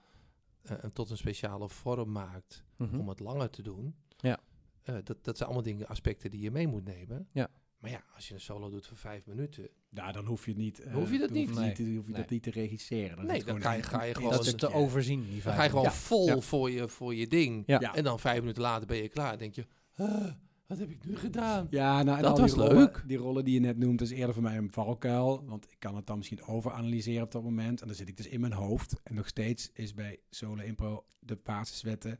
eh, tot een speciale vorm maakt Mhm. om het langer te doen. Ja. Eh, dat, dat zijn allemaal dingen, aspecten die je mee moet nemen. Ja. Maar ja, als je een solo doet voor vijf minuten, Nou, dan hoef je het niet. eh, Hoef je dat niet? hoef je, Nee. niet, hoef je Nee. dat niet te regisseren. Dan Nee, dan gewoon ga je- ga gewoon- dat is te overzien, die dan vijf ga je gewoon vol Ja. voor, je, voor je ding. Ja. Ja. En dan vijf minuten later ben je klaar. Dan denk je, "Ah, wat heb ik nu gedaan? Ja, nou, en Dat al die was rollen- leuk. Die rollen die je net noemt, is eerder voor mij een valkuil. Want ik kan het dan misschien overanalyseren op dat moment. En dan zit ik dus in mijn hoofd. En nog steeds is bij solo impro de basiswetten.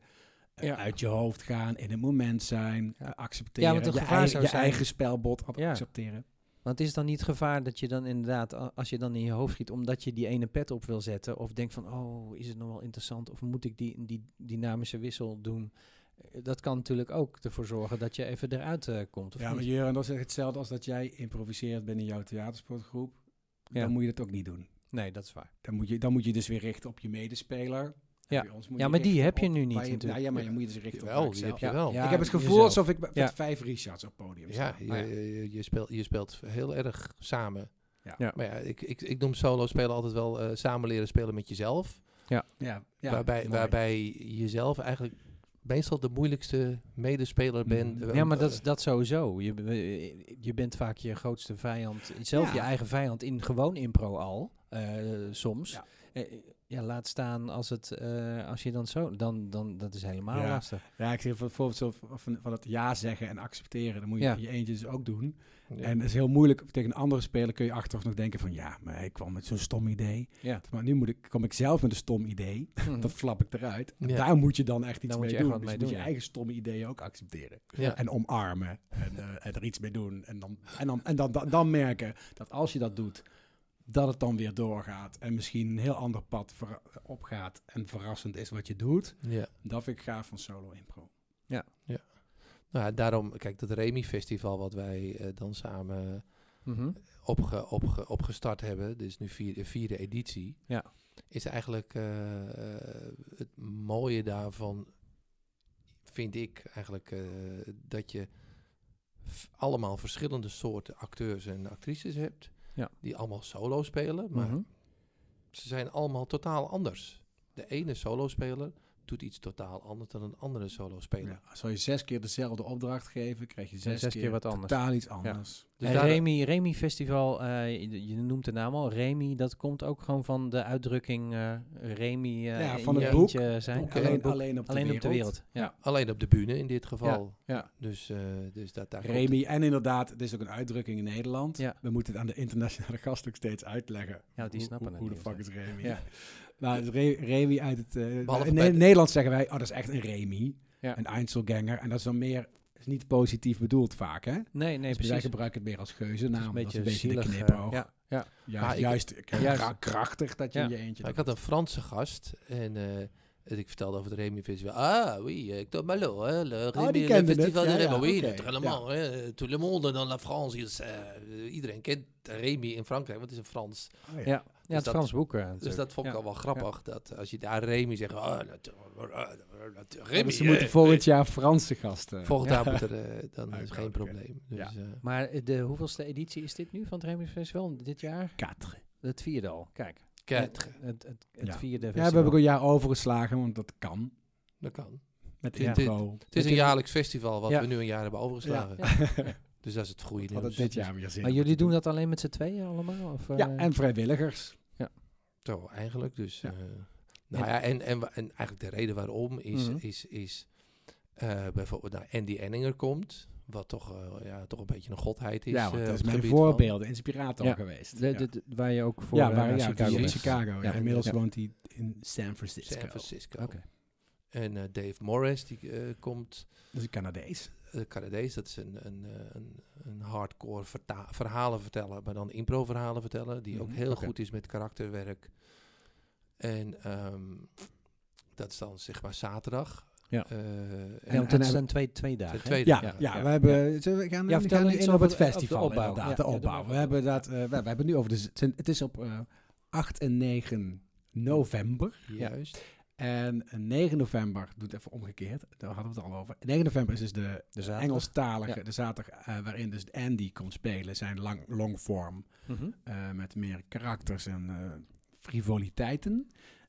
Eh, Ja. Uit je hoofd gaan, in het moment zijn, Ja. eh, accepteren. Ja, want het je gevaar eigen, zou je zijn- eigen spelbod accepteren. Want is dan niet het gevaar dat je dan inderdaad, als je dan in je hoofd schiet, omdat je die ene pet op wil zetten, of denkt van, oh, is het nog wel interessant, of moet ik die, die dynamische wissel doen? Eh, Dat kan natuurlijk ook ervoor zorgen dat je even eruit komt. Of Ja, niet? maar Jurgen, dat is hetzelfde als dat jij improviseert binnen jouw theatersportgroep. Ja. Dan moet je dat ook niet doen. Nee, dat is waar. Dan moet je, dan moet je dus weer richten op je medespeler. Ja. Bij ons moet Ja, maar die heb je nu niet je- natuurlijk. nou ja, maar je moet je dus richten op waar die ik heb je wel. Ja, ik heb het gevoel jezelf. alsof ik met Ja. vijf Richards op podium Ja, sta. je, ja. je, je speelt, je speelt heel erg samen. Ja. Ja. Maar ja, ik, ik, ik noem solo spelen altijd wel eh, samen leren spelen met jezelf. Ja, ja, waarbij, mooi. waarbij je zelf eigenlijk meestal de moeilijkste medespeler bent. Eh, Ja, maar dat, eh, is- dat sowieso. Je, be- je bent vaak je grootste vijand, zelf Ja. je eigen vijand in gewoon impro al, eh, soms. Ja. Eh, ja, laat staan als, het, eh, als je dan zo, dan, dan dat is helemaal Ja. lastig. Ja, ik zeg bijvoorbeeld zo van, van het ja zeggen en accepteren. Dan moet je Ja. je eentje dus ook doen. ja. En het is heel moeilijk. Tegen een andere speler kun je achteraf nog denken van... Ja, maar ik kwam met zo'n stom idee. Ja. Maar nu moet ik, kom ik zelf met een stom idee. Mhm. Dat flap ik eruit. En Ja. Daar moet je dan echt iets mee je doen. Dus mee je moet doen, je ja. eigen stomme ideeën ook accepteren. Ja. En omarmen. En, eh, en er iets mee doen. En, dan, en, dan, en dan, dan, dan merken dat als je dat doet... dat het dan weer doorgaat. En misschien een heel ander pad ver- opgaat. En verrassend is wat je doet. ja. Dat vind ik gaaf van solo impro. Nou, ja, daarom, kijk, dat Remy-festival wat wij eh, dan samen Mhm. opge, opge, opgestart hebben, dus nu vier, de vierde editie, Ja. is eigenlijk eh, het mooie daarvan, vind ik eigenlijk, eh, dat je f- allemaal verschillende soorten acteurs en actrices hebt, Ja. die allemaal solo spelen, maar Mhm. ze zijn allemaal totaal anders. De ene solo-speler doet iets totaal anders dan een andere solo-speler. Ja, zal je zes keer dezelfde opdracht geven, krijg je zes, zes keer wat anders. Totaal iets anders. Dus en daar- Remy, Remy Festival, eh, je, je noemt de naam al, Remy, dat komt ook gewoon van de uitdrukking eh Remy eh, Ja, in van je het boek. zijn. Alleen, boek. alleen op de Alleen wereld. op de wereld. Ja. Alleen op de bühne in dit geval. Ja. Dus, eh, dus dat daar komt- Remy, en inderdaad, het is ook een uitdrukking in Nederland. Ja. We moeten het aan de internationale gast ook steeds uitleggen. Ja, die snappen hoe, het Hoe de fuck is Remy? Nou, het is Re- Remy uit het... eh, Behalve in de- Nederland zeggen wij, oh, dat is echt een Remy. Ja. Een Einzelganger. En dat is dan meer... is niet positief bedoeld vaak, hè? Nee, nee, Dus wij gebruiken het meer als geuzennaam. een dat is beetje een beetje de zielig. eh, knipoog. ja, ja. Juist, ik- juist, Juist. kra- krachtig dat je Ja. in je eentje... Ik had een Franse gast en eh, ik vertelde over het Remy Festival. Ah, oui, ik doe malo, hè, le Remy, Oh, die le Festival het. de Ja, Remy. ja, Oui, naturellement, hè, tout le monde dans la France is... eh, iedereen kent Remy in Frankrijk, want het is een Frans. Oh, ja. Ja, ja het dat- Frans boek. eh, Dus natuurlijk. dat vond ik Ja. al wel grappig, dat als je daar Remy zegt... Ah, ah, Oh, Remy, dus ze moeten eh, volgend jaar Franse gasten... Volgend Ja. jaar moet er, eh, dan is Oké, geen probleem. Dus, Ja. eh, Maar eh, de hoeveelste editie is dit nu van het Remy Festival? Dit jaar? Quatre. Het vierde al. Kijk. Het, het, het, het Ja. vierde Ja, festival. we hebben ook een jaar overgeslagen, want dat kan. dat kan. Met Ja. intro. Het is een jaarlijks festival wat Ja. we nu een jaar hebben overgeslagen. Ja. Dus dat is het goede nieuws. dit jaar weer zin. Maar jullie doen dat alleen met z'n tweeën allemaal? Of, Ja, eh, en vrijwilligers. Zo, eigenlijk. Dus, Ja. eh, nou ja, en, en, en eigenlijk de reden waarom is, Mhm. is, is eh, bijvoorbeeld nou, Andy Enninger komt, wat toch, eh, ja, toch een beetje een godheid is. ja, want eh, dat is het mijn gebied van- voorbeeld, de inspirator Ja. geweest. de- de- de- waar je ook voor ja, eh, waar, ja, Chicago in. Chicago. Ja. Ja. Inmiddels Ja. woont hij in San Francisco. San Francisco. Oké. En eh, Dave Morris, die eh, komt, Dat is een Canadees. uh, Canadees, dat is een, een, eh, een, een hardcore verhalen vertellen, maar dan impro-verhalen vertellen, die ook Mhm, heel goed is met karakterwerk. En ehm, dat is dan zeg maar zaterdag. Ja. Eh, Ja, en en het zijn twee, twee de dagen. Ja, ja, ja, we hebben, we gaan, Ja, we gaan iets in over op het de festival opbouw. inderdaad, Ja, de ja, opbouw. We hebben dat, eh, we, we hebben nu over de, het is op eh, 8 en 9 november. Juist. En 9 november, doe het even omgekeerd, daar hadden we het al over. 9 november is dus de De zaterdag. Engelstalige, Ja. de zaterdag, waarin dus Andy komt spelen, zijn lang, longform, Mhm. eh, met meer karakters en eh, frivoliteiten.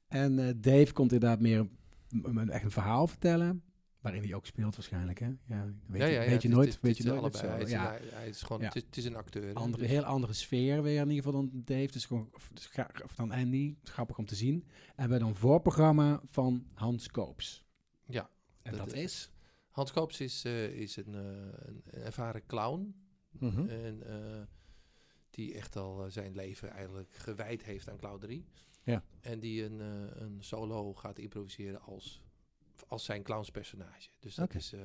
En eh, Dave komt inderdaad meer m- echt een verhaal vertellen, waarin hij ook speelt waarschijnlijk, hè? Ja, weet ja, je, ja, ja, weet het je is- nooit, weet je nooit. Hij is, ja. hij, is gewoon, het, is, het is een acteur. andere, dus- heel andere sfeer weer in ieder geval dan Dave. Dus gewoon of, dus ga- of dan Andy. Grappig om te zien. En we hebben dan een voorprogramma van Hans Koops. Ja, En dat dat, is-? Hans Koops is, eh, is een, eh, een ervaren clown. Mhm. En eh, die echt al zijn leven eigenlijk gewijd heeft aan clownerie. Ja. En die een, eh, een solo gaat improviseren als, als zijn clownspersonage. Dus dat, is, eh,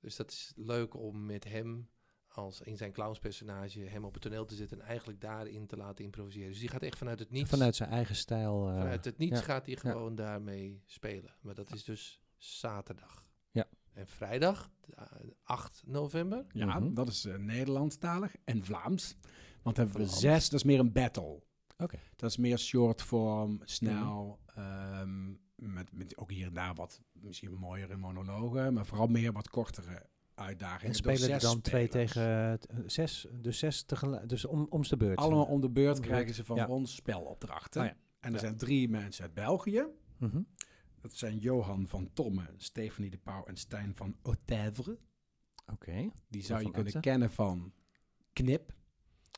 dus dat is leuk om met hem als in zijn clownspersonage hem op het toneel te zetten en eigenlijk daarin te laten improviseren. Dus die gaat echt vanuit het niets. Vanuit zijn eigen stijl. eh, Vanuit het niets ja. gaat hij gewoon daarmee spelen. Maar dat is dus zaterdag. Ja. En vrijdag, eh, 8 november. Ja, Mhm. dat is eh, Nederlandstalig en Vlaams. Want hebben we Vlaams. zes, dat is meer een battle. Dat is meer short form, snel. ehm, met, met ook hier en daar wat misschien mooiere monologen. Maar vooral meer wat kortere uitdagingen. En door spelen er zes dan twee tegen eh, zes, dus zes tegelijk, dus om, om de beurt. Allemaal om de beurt Om de krijgen beurt, ze van ja. ons spelopdrachten. Oh ja. En er Ja. zijn drie mensen uit België. Mhm. Dat zijn Johan van Tomme, Stephanie de Pauw en Stijn van Otèvre. Oké. Die zou je kunnen kennen van Knip.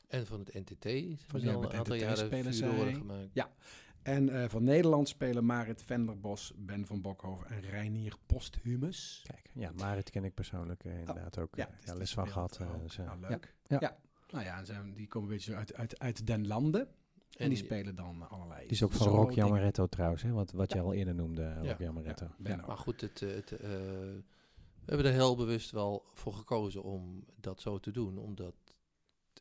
En van het NTT. Van ja, al een aantal NTT jaren spelen zij. gemaakt. Ja. En eh, van Nederland spelen Marit Venderbos, Ben van Bokhoven en Reinier Posthumus. Kijk, ja, Marit ken ik persoonlijk eh, inderdaad ook. Ja, eh, dus ja, die les van gehad. eh, ook. dus, eh, Nou, ja. leuk. Ja. Ja. Nou ja, en zijn, die komen een beetje zo uit, uit, uit den landen. En, die spelen dan allerlei. Die is ook van solo Rocky dingen. Amaretto trouwens, hè, wat, wat je Ja. al eerder noemde, eh, Ja. Rocky Amaretto. Ja, Ben ook. Maar goed, het, eh, het, eh, we hebben er heel bewust wel voor gekozen om dat zo te doen. Omdat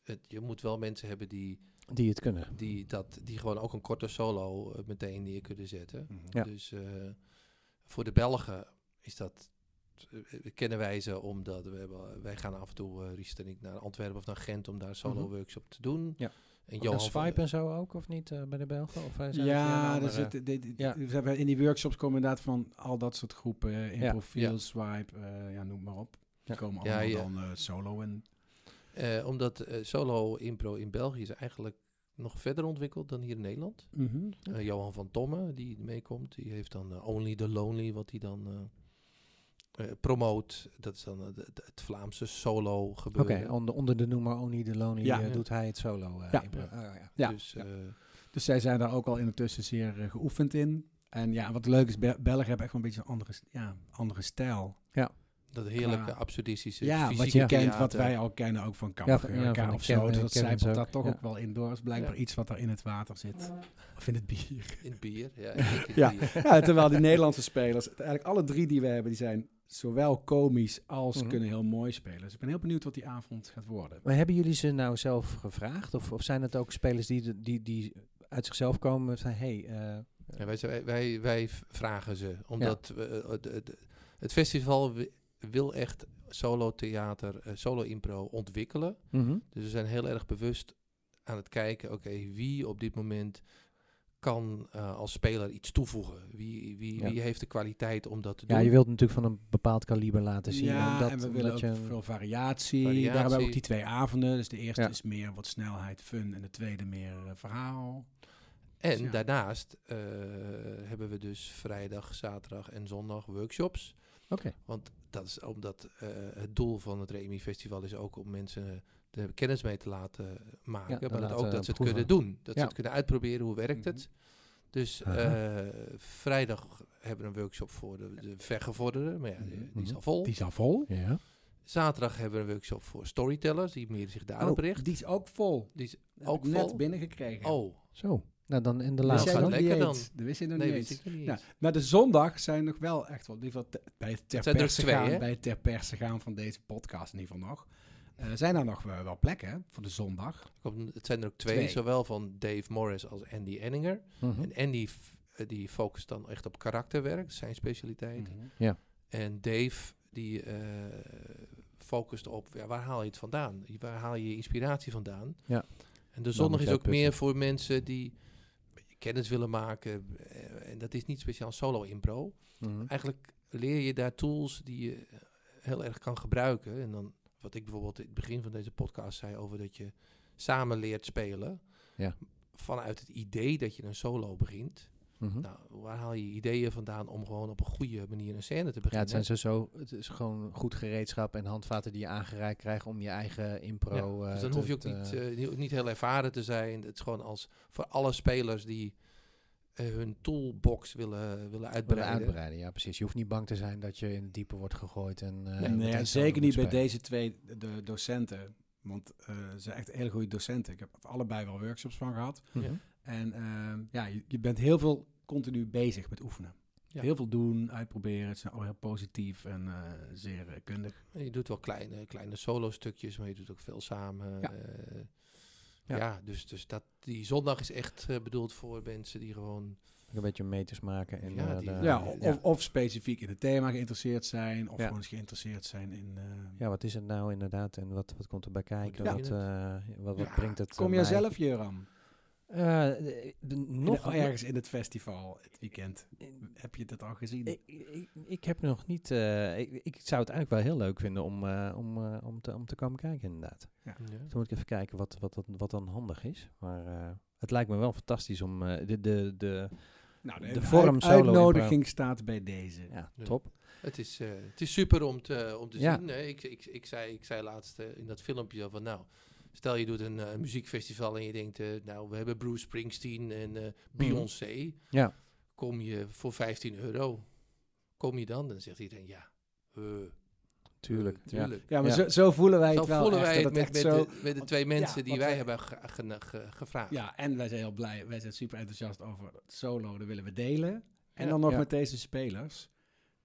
het, je moet wel mensen hebben die, Die het kunnen. die, dat, die gewoon ook een korte solo eh, meteen neer kunnen zetten. Mhm. Ja. Dus eh, voor de Belgen is dat, eh, kennen wij ze omdat we hebben, wij gaan af en toe, Riest en ik, naar Antwerpen of naar Gent om daar een solo Mhm. workshop te doen. Ja. En Johan Swipe en zo ook, of niet, eh, bij de Belgen? Of, zijn Ja, er we hebben in die workshops komen inderdaad van al dat soort groepen. In Ja. profiel, Ja. swipe, eh, ja, noem maar op. Die Ja. komen allemaal ja. dan eh, solo en Eh, omdat eh, solo impro in België is eigenlijk nog verder ontwikkeld dan hier in Nederland. Mhm. Eh, Johan van Tomme, die meekomt, die heeft dan Only the Lonely, wat hij dan eh, promoot. Dat is dan het Vlaamse solo Oké, gebeuren. onder, onder de noemer Only the Lonely Ja. Ja. doet hij het solo. eh, Ja. impro. Ja. Oh, ja. Ja. Dus Dus zij zijn daar ook al ondertussen zeer geoefend in. En ja, wat leuk is, Be- Belgen hebben echt wel een beetje een andere, ja, andere stijl. Dat heerlijke Qua- absurdistische Ja, wat fysieke je kent, wat wij al kennen, ook van van- ja, of zo. Dus dat zijpelt ook, daar toch ja. ook wel in door. Dat is blijkbaar Ja. iets wat er in het water zit. Of in het bier. In het bier, ja. Ja. bier. Ja, terwijl die Nederlandse spelers, eigenlijk alle drie die we hebben, die zijn zowel komisch als Mhm. kunnen heel mooi spelen. Dus ik ben heel benieuwd wat die avond gaat worden. Maar hebben jullie ze nou zelf gevraagd? Of, of zijn het ook spelers die, die, die uit zichzelf komen van... Hey, eh, Ja, wij, wij, wij, vragen ze, omdat we, eh, het- festival wil echt solo theater, eh, solo impro ontwikkelen. mhm. Dus we zijn heel erg bewust aan het kijken, oké, wie op dit moment kan eh, als speler iets toevoegen? Wie, wie, Ja. wie heeft de kwaliteit om dat te Ja, doen? je wilt natuurlijk van een bepaald kaliber laten zien. ja, omdat, en we willen ook je, veel variatie. Variatie. Daar hebben we ook die twee avonden. Dus de eerste Ja. is meer wat snelheid, fun. En de tweede meer eh, verhaal. En Ja. daarnaast eh, hebben we dus vrijdag, zaterdag en zondag workshops. Oké. Want dat is omdat eh, het doel van het Remi Festival is ook om mensen de kennis mee te laten maken. Ja, maar laten ook dat ze het proeven. kunnen doen. Dat Ja. ze het kunnen uitproberen, hoe werkt Mhm. het. Dus Aha. eh, vrijdag hebben we een workshop voor de, de vergevorderden. Maar ja, die, die is Mhm. al vol. Die is al vol. Ja. Zaterdag hebben we een workshop voor storytellers. Die meer zich daarop Oh, richt. die is ook vol. Die is ook net vol. binnengekregen. Oh, Zo. Nou, dan in de Nou, Wist laatste jij nog dan. lekker eens? Dat wist je nog nee, niet Ja, eens. maar de zondag zijn nog wel echt wel, in ieder geval bij het ter zijn er perse twee, gaan, hè? bij het ter perse gaan van deze podcast in ieder geval nog. Eh, zijn er nog wel, wel plekken hè, voor de zondag? Komt- Het zijn er ook twee, Twee. zowel van Dave Morris als Andy Enninger. Mhm. En Andy f- eh, die focust dan echt op karakterwerk, zijn specialiteit. Mhm. En Dave, die eh, focust op ja, waar haal je het vandaan? Waar haal je je inspiratie vandaan? Ja. En de zondag is ook meer voor mensen die kennis willen maken. eh, en dat is niet speciaal solo impro. Mhm. Eigenlijk leer je daar tools die je heel erg kan gebruiken. En dan, wat ik bijvoorbeeld in het begin van deze podcast zei over dat je samen leert spelen. Ja. Vanuit het idee dat je een solo begint. Mhm. Nou, waar haal je ideeën vandaan om gewoon op een goede manier een scène te Ja, beginnen? het, zijn zo, zo, het is gewoon goed gereedschap en handvaten die je aangereikt krijgt om je eigen impro Ja, eh, dus dan te- hoef je ook niet, eh, heel- niet heel ervaren te zijn. Het is gewoon als voor alle spelers die eh, hun toolbox willen, willen willen uitbreiden. uitbreiden. Ja, precies. Je hoeft niet bang te zijn dat je in het diepe wordt gegooid. En, eh, Nee, zeker niet bij deze twee de docenten. Want eh, ze zijn echt hele goede docenten. Ik heb allebei wel workshops van gehad. Mhm. En ehm, ja, je, je bent heel veel continu bezig met oefenen. Ja. Heel veel doen, uitproberen. Het is al heel positief en eh, zeer eh, kundig. En je doet wel kleine, kleine solo stukjes, maar je doet ook veel samen. Ja. eh, Ja. ja. dus, dus dat, die zondag is echt bedoeld voor mensen die gewoon... Een beetje meters maken. En, Ja, eh, die- ja, ja. of, of specifiek in het thema geïnteresseerd zijn. Of Ja. gewoon eens geïnteresseerd zijn in... ja, wat is het nou inderdaad en wat, wat komt erbij kijken? doe Wat, eh, wat, wat Ja, brengt het Kom jij bij? zelf, Joram? Eh, de- de- In nog de- ergens in het festival, het weekend. Heb je dat al gezien? Ik, ik, ik heb nog niet. eh, ik, ik zou het eigenlijk wel heel leuk vinden om, eh, om, eh, om, te, om te komen kijken, inderdaad. Ja. Dan moet ik even kijken wat, wat, wat, wat dan handig is. Maar eh, het lijkt me wel fantastisch om eh, de, de, de, nou, de vorm uit- solo uitnodiging staat bij deze. ja, Ja. top. Het is, eh, het is super om te, om te Ja. zien. hè. Ik, ik, ik, zei, ik zei laatst in dat filmpje van nou, stel je doet een eh, muziekfestival en je denkt, eh, nou we hebben Bruce Springsteen en eh, Beyoncé. Ja. Kom je voor 15 euro, kom je dan? Dan zegt iedereen ja, eh, Tuurlijk. tuurlijk. Ja, maar Ja. Zo, zo voelen wij Zo het wel. voelen echt, wij het met, met, zo, de, met de twee mensen ja, die wij hebben ge- ge- ge- gevraagd. Ja, en wij zijn heel blij. Wij zijn super enthousiast over het solo. Dat willen we delen. En Ja. dan nog Ja. met deze spelers.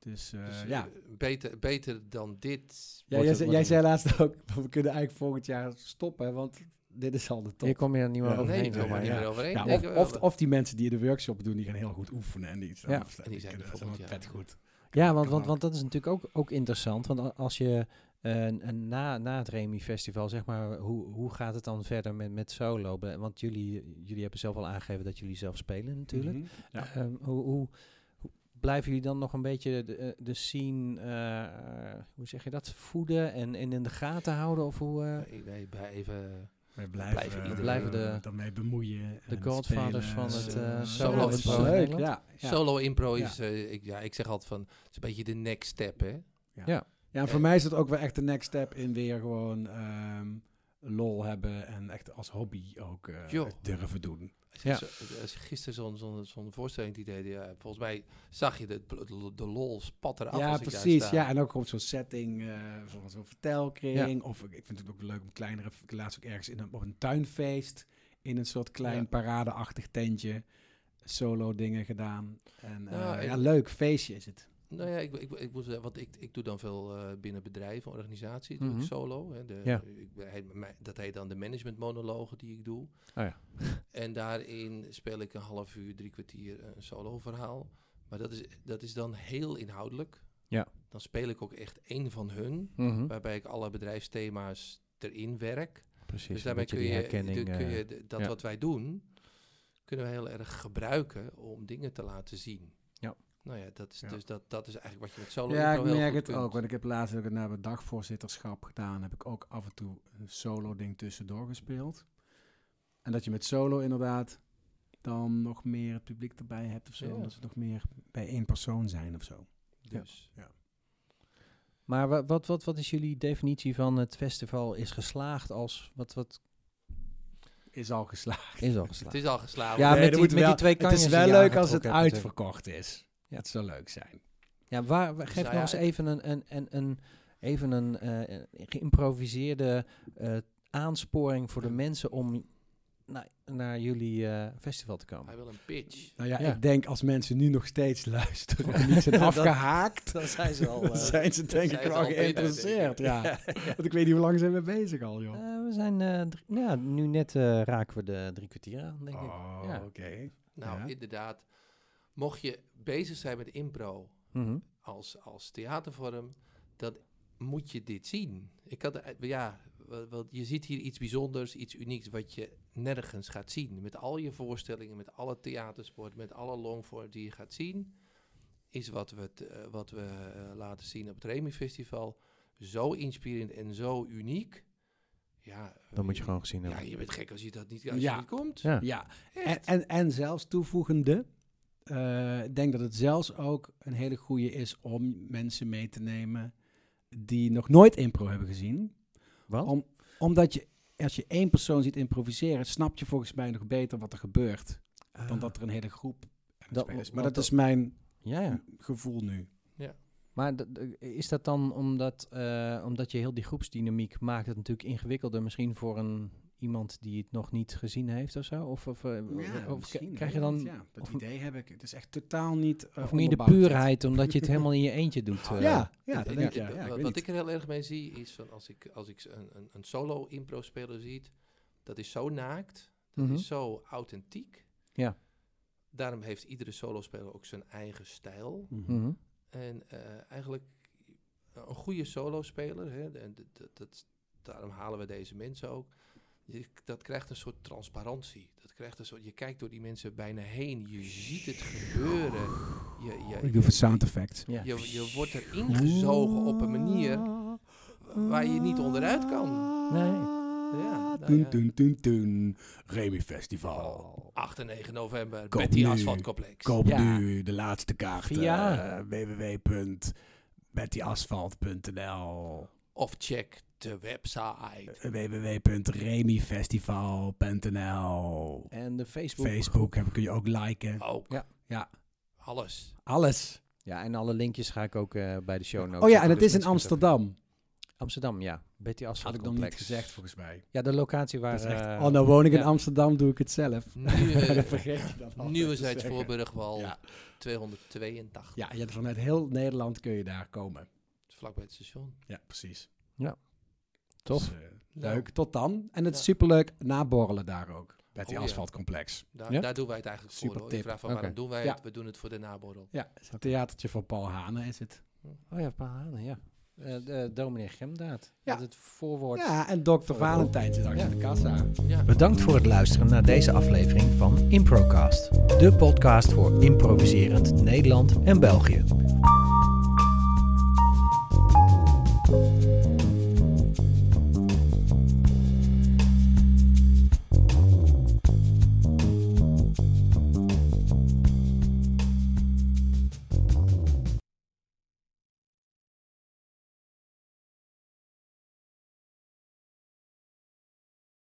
Dus, eh, Dus, eh, ja. beter, beter dan dit. ja jij, zei- jij zei laatst ook, we kunnen eigenlijk volgend jaar stoppen, want dit is al de top. Hier kom je er niet meer Ja, overheen. nee, ik kom er maar. niet ja. meer overheen. Ja, of, die mensen die de workshop doen, die gaan heel goed oefenen. En die, Ja. En die zijn vet goed. Ja, want, want, want dat is natuurlijk ook, ook interessant. Want als je eh, na, na het Remy Festival, zeg maar, hoe, hoe gaat het dan verder met, met solo? Want jullie, jullie hebben zelf al aangegeven dat jullie zelf spelen natuurlijk. Ja. Hoe, hoe, hoe blijven jullie dan nog een beetje de, eh, de scene, eh, hoe zeg je dat, voeden en, en in de gaten houden? Of hoe, eh, Nee, wij blijven We blijven, blijven iedereen- blijven de- daarmee bemoeien. de godfathers van het, solo impro in leuk, Nederland? Ja, ja. Solo impro Ja. is, ik, ja, ik zeg altijd van, het is een beetje de next step, hè. Ja, en voor mij is het ook wel echt de next step in weer gewoon ehm, lol hebben en echt als hobby ook eh, durven doen. Ja. gisteren zo'n zo'n zo'n voorstelling die deed, ja, volgens mij zag je de, de, lol spat eraf. ja, precies. Ja, en ook gewoon zo'n setting eh van zo'n vertelkring. Of ik, vind het ook leuk om kleinere, ik laatst ook ergens in een, op een tuinfeest in een soort klein Ja. paradeachtig tentje solo dingen gedaan. En eh, Nou, ja, ik- leuk feestje is het. Nou ja, ik, ik, ik zeggen, want ik, ik doe dan veel eh, binnen bedrijven, organisaties, doe ik Mhm. solo. Hè, de, Ja. ik, dat heet dan de managementmonologen die ik doe. Oh ja. En daarin speel ik een half uur, drie kwartier een solo verhaal. Maar dat is, dat is dan heel inhoudelijk. Ja. Dan speel ik ook echt één van hun, Mhm. waarbij ik alle bedrijfsthema's erin werk. Precies, dus daarmee kun je, de- kun eh, je de- dat ja. wat wij doen, kunnen we heel erg gebruiken om dingen te laten zien. Ja. Nou ja, dat is, Ja. dus dat, dat is eigenlijk wat je met solo Ja, ik merk het kunt. ook. Want ik heb laatst ook naar het dagvoorzitterschap gedaan. Heb ik ook af en toe een solo ding tussendoor gespeeld. En dat je met solo inderdaad dan nog meer het publiek erbij hebt of zo. Ja. Dat ze nog meer bij één persoon zijn of zo. Dus Maar wa- wat, wat, wat is jullie definitie van het festival is geslaagd als... Wat, wat Is al geslaagd. is al het geslaagd? is al geslaagd. Ja, Nee, met die- met wel- die twee Het is wel leuk als het uitverkocht is. Ja. Het zou leuk zijn. Ja, waar, waar- geef Nou eens ik- even een, een, een, een, even een eh, geïmproviseerde eh, aansporing voor de mensen om naar, naar jullie eh, festival te komen. Hij wil een pitch. Nou ja, Ja. ik denk als mensen nu nog steeds luisteren en niet zijn afgehaakt, Dan zijn ze al... dan zijn ze denk ik wel geïnteresseerd. Ja. Want ik weet niet hoe lang zijn we bezig al, joh. we zijn eh, drie- ja, nu net eh, raken we de drie kwartier aan, denk ik. Oh, Ja. oké. Nou, Ja. inderdaad. Mocht je bezig zijn met impro Mhm. als, als theatervorm, dan moet je dit zien. Ik had, eh, ja, wa- want je ziet hier iets bijzonders, iets unieks wat je nergens gaat zien. Met al je voorstellingen, met alle theatersport, met alle longform die je gaat zien, is wat we, eh, wat we eh, laten zien op het Remy Festival zo inspirerend en zo uniek. Ja, Dat moet je gewoon gezien Ja, hebben. je bent gek als je dat niet, als Ja. je niet komt. Ja. Ja, en, en, en zelfs toevoegende, eh, ik denk dat het zelfs ook een hele goede is om mensen mee te nemen die nog nooit impro hebben gezien. Wat? Om, omdat je, als je één persoon ziet improviseren, snap je volgens mij nog beter wat er gebeurt, dan dat er een hele groep Dat- is. Maar dat is mijn Ja, ja. gevoel nu. Maar d- d- is dat dan omdat, eh, omdat je heel die groepsdynamiek maakt het natuurlijk ingewikkelder misschien voor een iemand die het nog niet gezien heeft of zo? Of, of, eh, of krijg je dan Ja, dat of- idee heb ik. Het is echt totaal niet uh, of meer de puurheid omdat je het helemaal in je eentje doet? eh? Ja, ja, Ik- dat ik- denk ik. ik- Ja, ja, ik wat niet. ik er heel erg mee zie, is van als ik, als ik een, een, een solo impro speler zie, dat is zo naakt, dat Mhm. is zo authentiek. Ja. Daarom heeft iedere solo speler ook zijn eigen stijl. Mhm. Mhm. En eh, eigenlijk een goede solo speler, hè, en dat, dat, dat- daarom halen we deze mensen ook. Je, dat krijgt een soort transparantie. Dat krijgt een soort, je kijkt door die mensen bijna heen. Je ziet het gebeuren. Je, je, Ik doe voor sound effects. Ja. je, je wordt er ingezogen op een manier waar je niet onderuit kan. Nee. Ja, nou ja. Remy Festival. 8 en 9 november, Koop Betty nu. Asfaltcomplex. Koop Ja. nu de laatste kaarten. Eh, www.bettyasfalt.nl Of check de website. www.remyfestival.nl En de Facebook. Facebook heb, kun je ook liken. Ook. Ja. Ja. Alles. Alles. Ja, en alle linkjes ga ik ook eh, bij de show notes. Oh ja, en het dus is in Amsterdam. even- Amsterdam, ja. Betty Had Asphalt ik nog niet gezegd volgens mij. Ja, de locatie waar... Dat is echt, eh, oh, nou woon ik in ja. Amsterdam, doe ik het zelf. Nu, eh, Dat vergeet je dan Nieuwe. Voorburgwal Ja. 282. Ja, je hebt vanuit heel Nederland kun je daar komen. Vlakbij het station. Ja, precies. Tof. Dus, eh, leuk, tot dan. En het is superleuk naborrelen daar ook. Bij die oh, asfaltcomplex. Daar, daar, doen wij het eigenlijk Super voor. Tip. Vraag van waarom doen wij het? We doen het voor de naborrel. Ja, het theatertje van Paul Hanen is het. Oh ja, Paul Hanen, ja. Dus. Uh, dominee Gemdaad. Ja. Dat het voorwoord. Ja, en dokter Valentijn zit achter de kassa. Ja. Bedankt voor het luisteren naar deze aflevering van Improcast. De podcast voor improviserend Nederland en België.